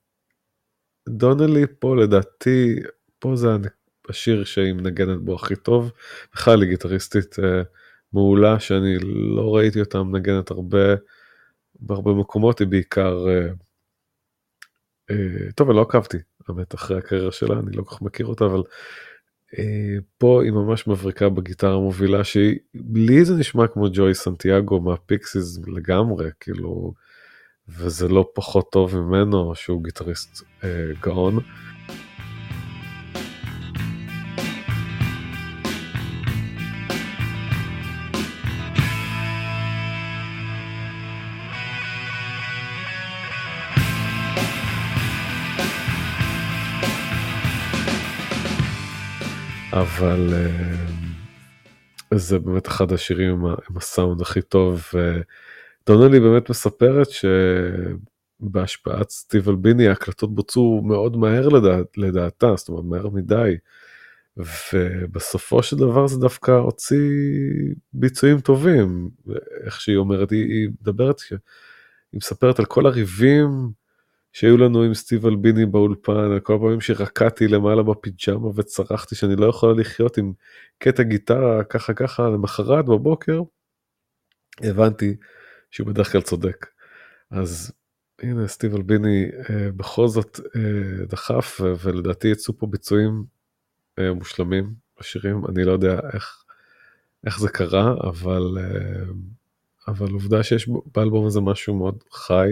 דונלי פה לדעתי פה זה השיר שהיא מנגנת בו הכי טוב בכלל היא גיטריסטית אה, מעולה שאני לא ראיתי אותה מנגנת הרבה בהרבה מקומות היא בעיקר טוב אני לא עקבתי באמת אחרי הקריירה שלה אני לא כל כך מכיר אותה אבל אה, פה היא ממש מבריקה בגיטרה המובילה שהיא לי זה נשמע כמו ג'וי סנטיאגו מהפיקסיס לגמרי כאילו וזה לא פחות טוב ממנו שהוא גיטריסט אה, גאון. אבל uh, זה באמת אחד השירים עם, עם הסאונד הכי טוב. דונלי באמת מספרת שבהשפעת סטיב אלביני ההקלטות בוצעו מאוד מהר לדע, לדעתה, זאת אומרת מהר מדי. ובסופו של דבר זה דווקא הוציא ביצועים טובים, איך שהיא אומרת, היא, היא מדברת, היא מספרת על כל הריבים שהיו לנו עם סטיב אלביני באולפן, כל פעמים שרקדתי למעלה בפיג'מה וצרחתי שאני לא יכולה לחיות עם קטע גיטרה ככה ככה למחרת בבוקר, הבנתי שהוא בדרך כלל צודק. אז הנה סטיב אלביני אה, בכל זאת אה, דחף ולדעתי יצאו פה ביצועים אה, מושלמים בשירים, אני לא יודע איך, איך זה קרה, אבל, אה, אבל עובדה שיש באלבום הזה משהו מאוד חי.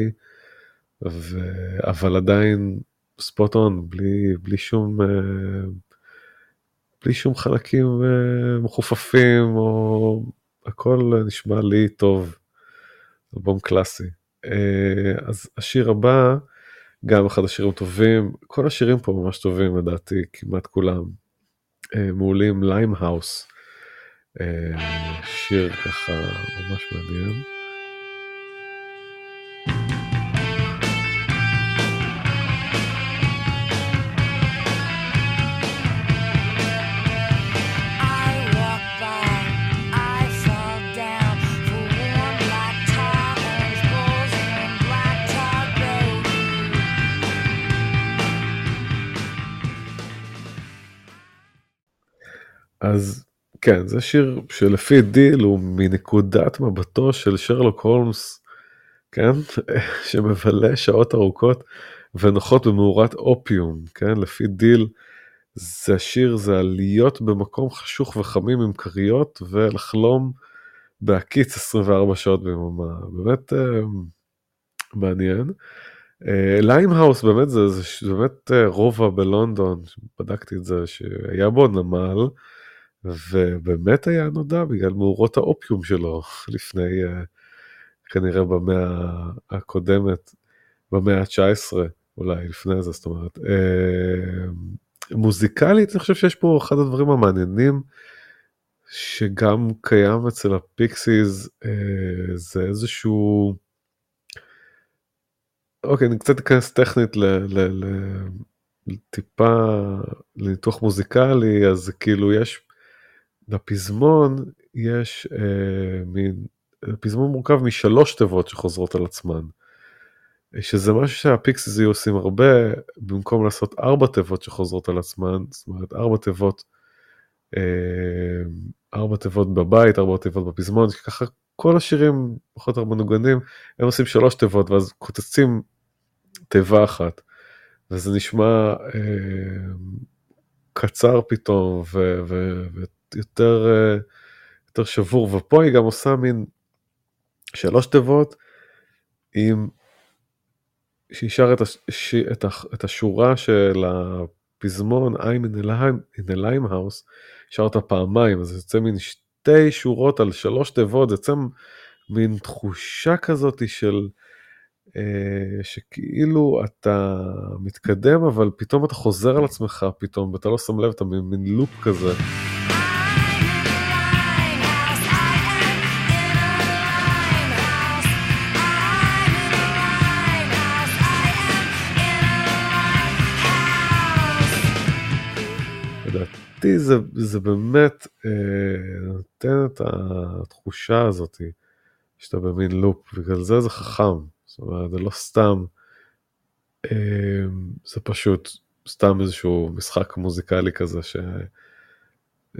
ו... אבל עדיין ספוט און בלי בלי שום אה, בלי שום חלקים אה, מחופפים או הכל נשמע לי טוב. אלבום קלאסי. אה, אז השיר הבא גם אחד השירים טובים כל השירים פה ממש טובים לדעתי כמעט כולם מעולים ליים האוס. שיר ככה ממש מעניין. אז כן זה שיר שלפי דיל הוא מנקודת מבטו של שרלוק הולמס כן? שמבלה שעות ארוכות ונוחות במאורת אופיום כן? לפי דיל זה השיר זה על להיות במקום חשוך וחמים עם כריות ולחלום בהקיץ 24 שעות ביממה. באמת uh, מעניין. Lime uh, House באמת זה, זה, זה באמת uh, רובע בלונדון בדקתי את זה שהיה בו נמל ובאמת היה נודע בגלל מאורות האופיום שלו לפני uh, כנראה במאה הקודמת, במאה ה-19 אולי לפני זה, זאת אומרת. Uh, מוזיקלית אני חושב שיש פה אחד הדברים המעניינים שגם קיים אצל הפיקסיס uh, זה איזשהו אוקיי אני קצת אכנס טכנית ל... ל, ל טיפה לניתוח מוזיקלי אז כאילו יש לפזמון יש אה, מין, פזמון מורכב משלוש תיבות שחוזרות על עצמן. שזה משהו שהפיקסיס היו עושים הרבה, במקום לעשות ארבע תיבות שחוזרות על עצמן, זאת אומרת ארבע תיבות, אה, ארבע תיבות בבית, ארבע תיבות בפזמון, ככה כל השירים פחות יותר מנוגנים, הם עושים שלוש תיבות ואז קוצצים תיבה אחת. וזה נשמע אה, קצר פתאום ו- ו- יותר, אה, יותר שבור, ופה היא גם עושה מין שלוש תיבות עם, שהיא שר את, הש, את, את השורה של הפזמון I'm in a lime, in a lime house, שר אותה פעמיים, אז זה יוצא מין שתי שורות על שלוש תיבות, זה יוצא מין תחושה כזאת של... אה, שכאילו אתה מתקדם אבל פתאום אתה חוזר על עצמך פתאום ואתה לא שם לב אתה מין לופ כזה. לדעתי זה, זה באמת אה, נותן את התחושה הזאת שאתה במין לופ, בגלל זה זה חכם, זאת אומרת זה לא סתם, אה, זה פשוט סתם איזשהו משחק מוזיקלי כזה ש...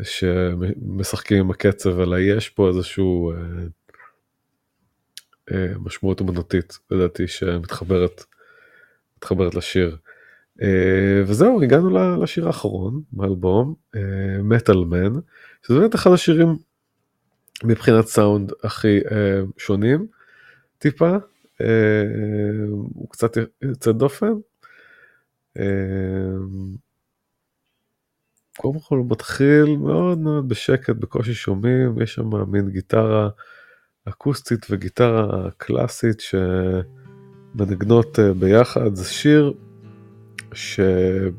שמשחקים עם הקצב, אלא יש פה איזשהו אה, אה, משמעות אמנותית, לדעתי, שמתחברת מתחברת לשיר. אה, וזהו, הגענו לשיר האחרון באלבום, מטאל מן, שזה באמת אחד השירים מבחינת סאונד הכי שונים, טיפה, הוא קצת יוצא דופן. קודם כל הוא מתחיל מאוד מאוד בשקט, בקושי שומעים, יש שם מין גיטרה אקוסטית וגיטרה קלאסית שמנגנות אה, ביחד. זה שיר שקים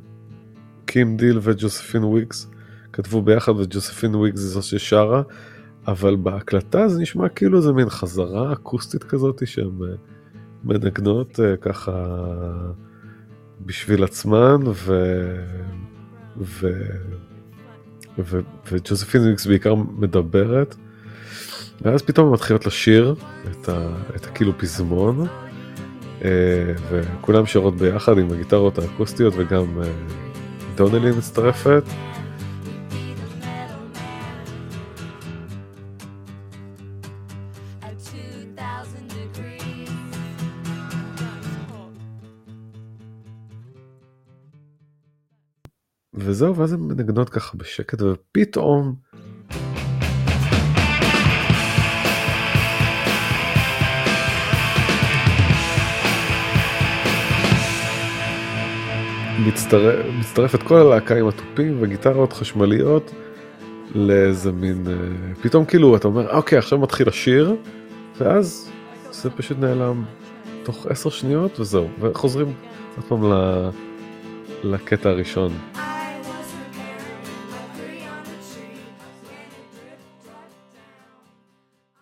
דיל וג'וספין וויגס כתבו ביחד וג'וספין וויגס זו ששרה, אבל בהקלטה זה נשמע כאילו זה מין חזרה אקוסטית כזאת שהן אה, מנגנות אה, ככה בשביל עצמן ו... ו... ו... וג'וזפין ויקס בעיקר מדברת. ואז פתאום מתחילות לשיר את, ה... את הכאילו פזמון, וכולם שרות ביחד עם הגיטרות האקוסטיות וגם אה, דונלי מצטרפת. וזהו, ואז הן מנגנות ככה בשקט, ופתאום... מצטרף, מצטרפת כל הלהקה עם התופים וגיטרות חשמליות לאיזה מין... אה, פתאום כאילו אתה אומר, אוקיי, עכשיו מתחיל השיר, ואז זה פשוט נעלם תוך עשר שניות וזהו, וחוזרים עוד פעם לקטע הראשון.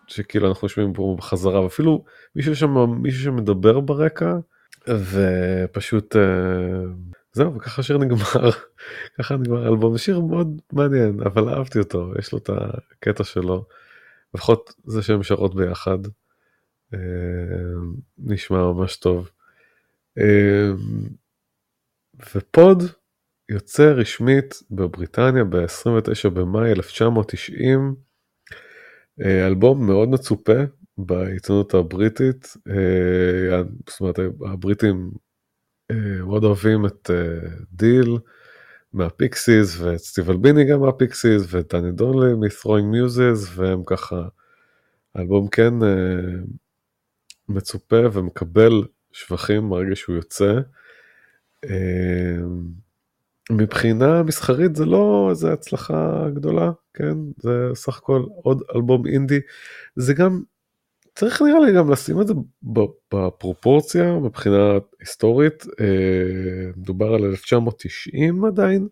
שכאילו אנחנו יושבים פה בחזרה ואפילו מישהו שם מישהו שמדבר ברקע ופשוט אה, זהו וככה השיר נגמר. ככה נגמר האלבום. זה שיר מאוד מעניין אבל אהבתי אותו יש לו את הקטע שלו. לפחות זה שהם שרות ביחד. אה, נשמע ממש טוב. אה, ופוד יוצא רשמית בבריטניה ב-29 במאי 1990 אה, אלבום מאוד מצופה בעיתונות הבריטית, אה, זאת אומרת הבריטים מאוד אוהבים את דיל מהפיקסיס ואת סטיב אלביני גם מהפיקסיס ואת טניה דונלי מ- Throwing Muses והם ככה, האלבום כן מצופה ומקבל שבחים ברגע שהוא יוצא. מבחינה מסחרית זה לא איזה הצלחה גדולה, כן? זה סך הכל עוד אלבום אינדי. זה גם, צריך נראה לי גם לשים את זה בפרופורציה מבחינה היסטורית. אה, מדובר על 1990 עדיין,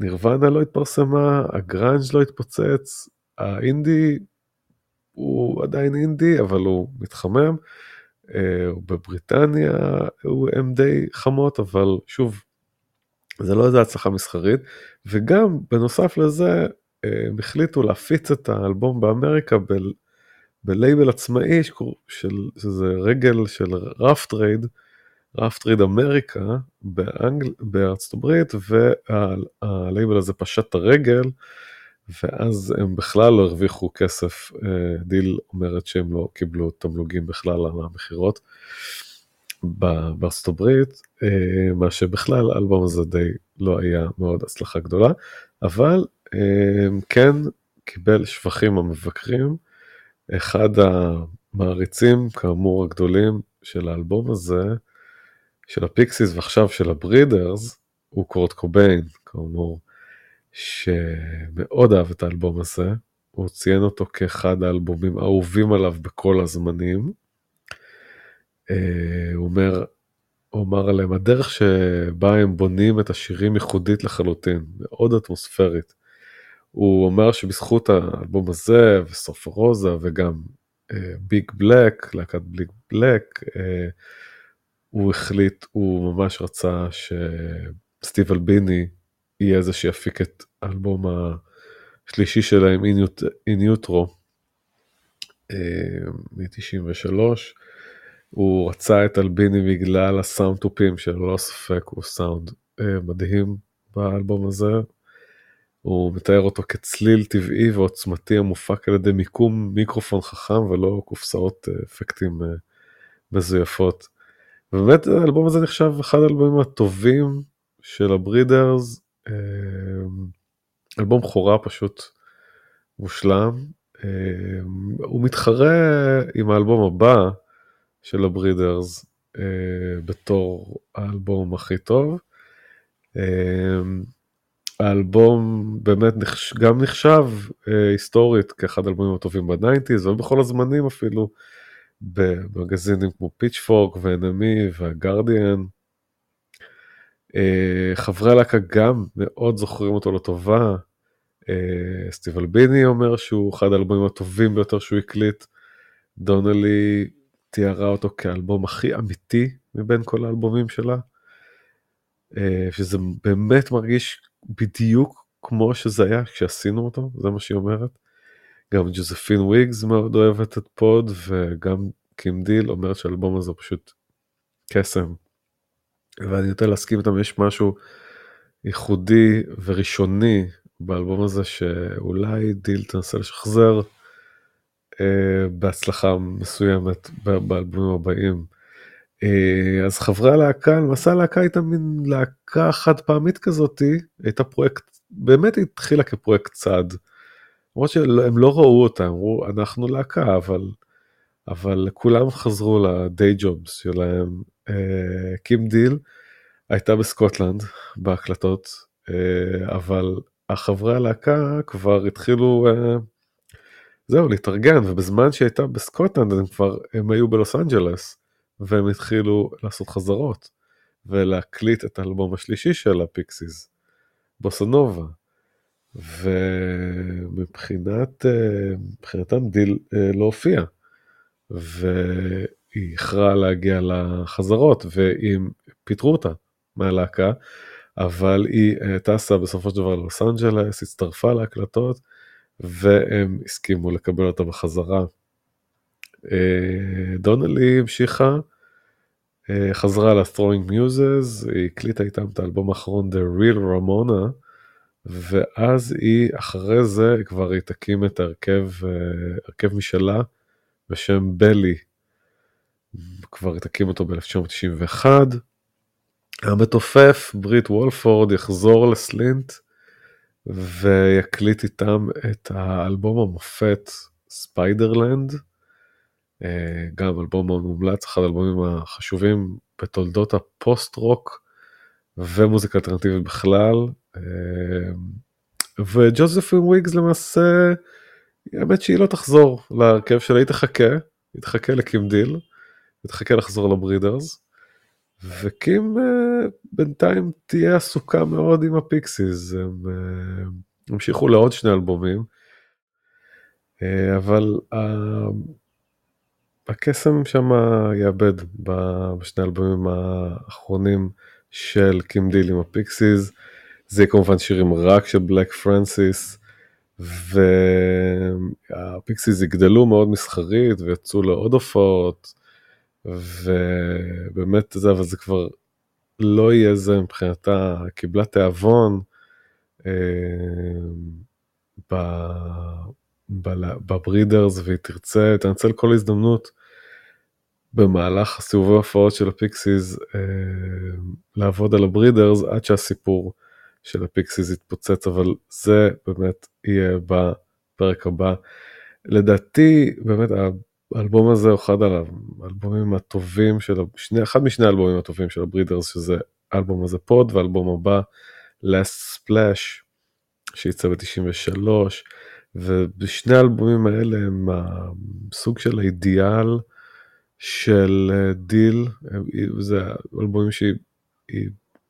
נירוונה לא התפרסמה, הגראנג' לא התפוצץ, האינדי הוא עדיין אינדי אבל הוא מתחמם. אה, בבריטניה הם די חמות אבל שוב זה לא איזה הצלחה מסחרית, וגם בנוסף לזה הם החליטו להפיץ את האלבום באמריקה ב, בלייבל עצמאי של, שזה רגל של רף טרייד, רף טרייד אמריקה באנגל, בארצות הברית, והלייבל הזה פשט את הרגל, ואז הם בכלל לא הרוויחו כסף, אה, דיל אומרת שהם לא קיבלו תמלוגים בכלל על המכירות. בארצות הברית, אה, מה שבכלל האלבום הזה די לא היה מאוד הצלחה גדולה, אבל אה, כן קיבל שבחים המבקרים. אחד המעריצים כאמור הגדולים של האלבום הזה, של הפיקסיס ועכשיו של הברידרס, הוא קורט קוביין, כאמור, שמאוד אהב את האלבום הזה, הוא ציין אותו כאחד האלבומים האהובים עליו בכל הזמנים. אה, הוא אומר, הוא אמר עליהם, הדרך שבה הם בונים את השירים ייחודית לחלוטין, מאוד אטמוספרית. הוא אומר שבזכות האלבום הזה וסוף רוזה וגם ביג uh, בלק, להקת ביג בלק, uh, הוא החליט, הוא ממש רצה שסטיב אלביני יהיה זה שיפיק את האלבום השלישי שלהם, In Utro, מ-93. הוא רצה את אלביני בגלל הסאונד טופים שללא ספק הוא סאונד אה, מדהים באלבום הזה. הוא מתאר אותו כצליל טבעי ועוצמתי המופק על ידי מיקום מיקרופון חכם ולא קופסאות אה, אפקטים אה, מזויפות. ובאמת האלבום הזה נחשב אחד האלבומים הטובים של הברידרס. אה, אלבום בכורה פשוט מושלם. הוא מתחרה עם האלבום הבא של הברידרס בתור האלבום הכי טוב. האלבום באמת גם נחשב היסטורית כאחד האלבומים הטובים ב nineties ובכל הזמנים אפילו במגזינים כמו פיצ'פורק ו NME והגרדיאן. חברי הלהקה גם מאוד זוכרים אותו לטובה. אה, סטיב אלביני אומר שהוא אחד האלבומים הטובים ביותר שהוא הקליט. דונלי תיארה אותו כאלבום הכי אמיתי מבין כל האלבומים שלה. אה, שזה באמת מרגיש בדיוק כמו שזה היה כשעשינו אותו, זה מה שהיא אומרת. גם ג'וזפין וויגס מאוד אוהבת את פוד וגם קים דיל אומרת שהאלבום הזה פשוט קסם. ואני נוטה להסכים איתם, יש משהו ייחודי וראשוני באלבום הזה שאולי דיל תנסה לשחזר אה, בהצלחה מסוימת באלבומים הבאים. אה, אז חברי הלהקה, למעשה הלהקה הייתה מין להקה חד פעמית כזאתי, הייתה פרויקט, באמת התחילה כפרויקט צד. למרות שהם לא ראו אותה, אמרו אנחנו להקה, אבל, אבל כולם חזרו ל day jobs שלהם. אה, קים דיל הייתה בסקוטלנד בהקלטות, אה, אבל החברי הלהקה כבר התחילו זהו להתארגן ובזמן שהייתה בסקוטלנד הם כבר הם היו בלוס אנג'לס והם התחילו לעשות חזרות ולהקליט את האלבום השלישי של הפיקסיס בוסנובה ומבחינת אה, מבחינתם דיל אה, לא הופיע והיא איחרה להגיע לחזרות ואם פיטרו אותה מהלהקה. אבל היא אה, טסה בסופו של דבר ללוס אנג'לס, הצטרפה להקלטות, והם הסכימו לקבל אותה בחזרה. אה, דונלי המשיכה, אה, חזרה ל-Throwing Muses, היא הקליטה איתם את האלבום האחרון The Real Ramona, ואז היא, אחרי זה, כבר היא תקים את הרכב משלה בשם בלי. כבר היא תקים אותו ב-1991. המתופף בריט וולפורד יחזור לסלינט ויקליט איתם את האלבום המופת ספיידרלנד, אה, גם אלבום מאוד מומלץ, אחד האלבומים החשובים בתולדות הפוסט רוק ומוזיקה אלטרנטיבית בכלל. אה, וג'וזפין וויגס למעשה, האמת שהיא לא תחזור להרכב שלה, היא תחכה, היא תחכה לקים דיל, היא תחכה לחזור לברידרס. וקים אה, בינתיים תהיה עסוקה מאוד עם הפיקסיס, הם המשיכו לעוד שני אלבומים, אבל הקסם שם יאבד בשני האלבומים האחרונים של קים דיל עם הפיקסיס, זה כמובן שירים רק של בלק פרנסיס, והפיקסיס יגדלו מאוד מסחרית ויצאו לעוד הופעות. ובאמת זה, אבל זה כבר לא יהיה זה מבחינתה, קיבלה תיאבון אה, בברידרס והיא תרצה, תנצל כל הזדמנות במהלך סיבובי ההופעות של הפיקסיס אה, לעבוד על הברידרס עד שהסיפור של הפיקסיס יתפוצץ, אבל זה באמת יהיה בפרק הבא. לדעתי באמת האלבום הזה הוא אחד האלבומים הטובים של, שני, אחד משני האלבומים הטובים של הברידרס, שזה האלבום הזה פוד והאלבום הבא, last splash, שייצא ב-93, ובשני האלבומים האלה הם הסוג של האידיאל של אה, דיל, זה אלבומים שהיא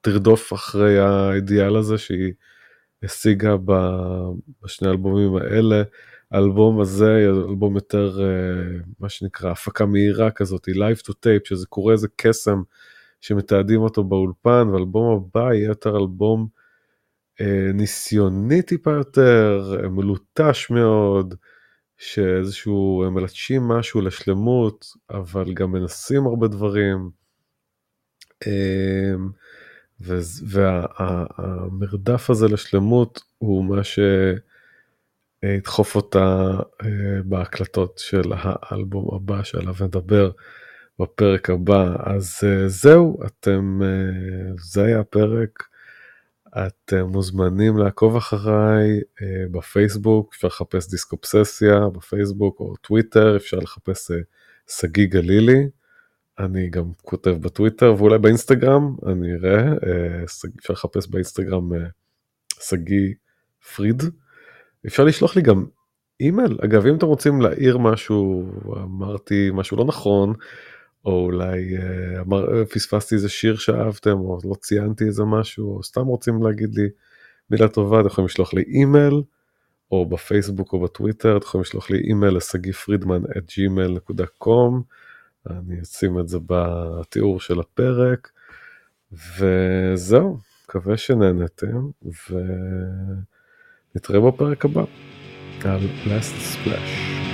תרדוף אחרי האידיאל הזה שהיא השיגה בשני האלבומים האלה. האלבום הזה אלבום יותר אה, מה שנקרא הפקה מהירה כזאת live to tape שזה קורה איזה קסם שמתעדים אותו באולפן ואלבום הבא יהיה יותר אלבום אה, ניסיוני טיפה יותר, מלוטש מאוד, שאיזשהו, מלטשים משהו לשלמות, אבל גם מנסים הרבה דברים. אמ, והמרדף הזה לשלמות הוא מה שידחוף אותה אה, בהקלטות של האלבום הבא שעליו נדבר בפרק הבא. אז אה, זהו, אתם, אה, זה היה הפרק. אתם מוזמנים לעקוב אחריי בפייסבוק, אפשר לחפש דיסקופססיה בפייסבוק או טוויטר, אפשר לחפש שגיא גלילי. אני גם כותב בטוויטר ואולי באינסטגרם, אני אראה, אה, אפשר לחפש באינסטגרם אה, שגיא פריד. אפשר לשלוח לי גם אימייל, אגב אם אתם רוצים להעיר משהו, אמרתי משהו לא נכון, או אולי אה, אמר, פספסתי איזה שיר שאהבתם, או לא ציינתי איזה משהו, או סתם רוצים להגיד לי מילה טובה, אתם יכולים לשלוח לי אימייל, או בפייסבוק או בטוויטר, אתם יכולים לשלוח לי אימייל לסגי פרידמן את gmail.com. אני אשים את זה בתיאור של הפרק, וזהו, מקווה שנהנתם, ונתראה בפרק הבא על Last Splash.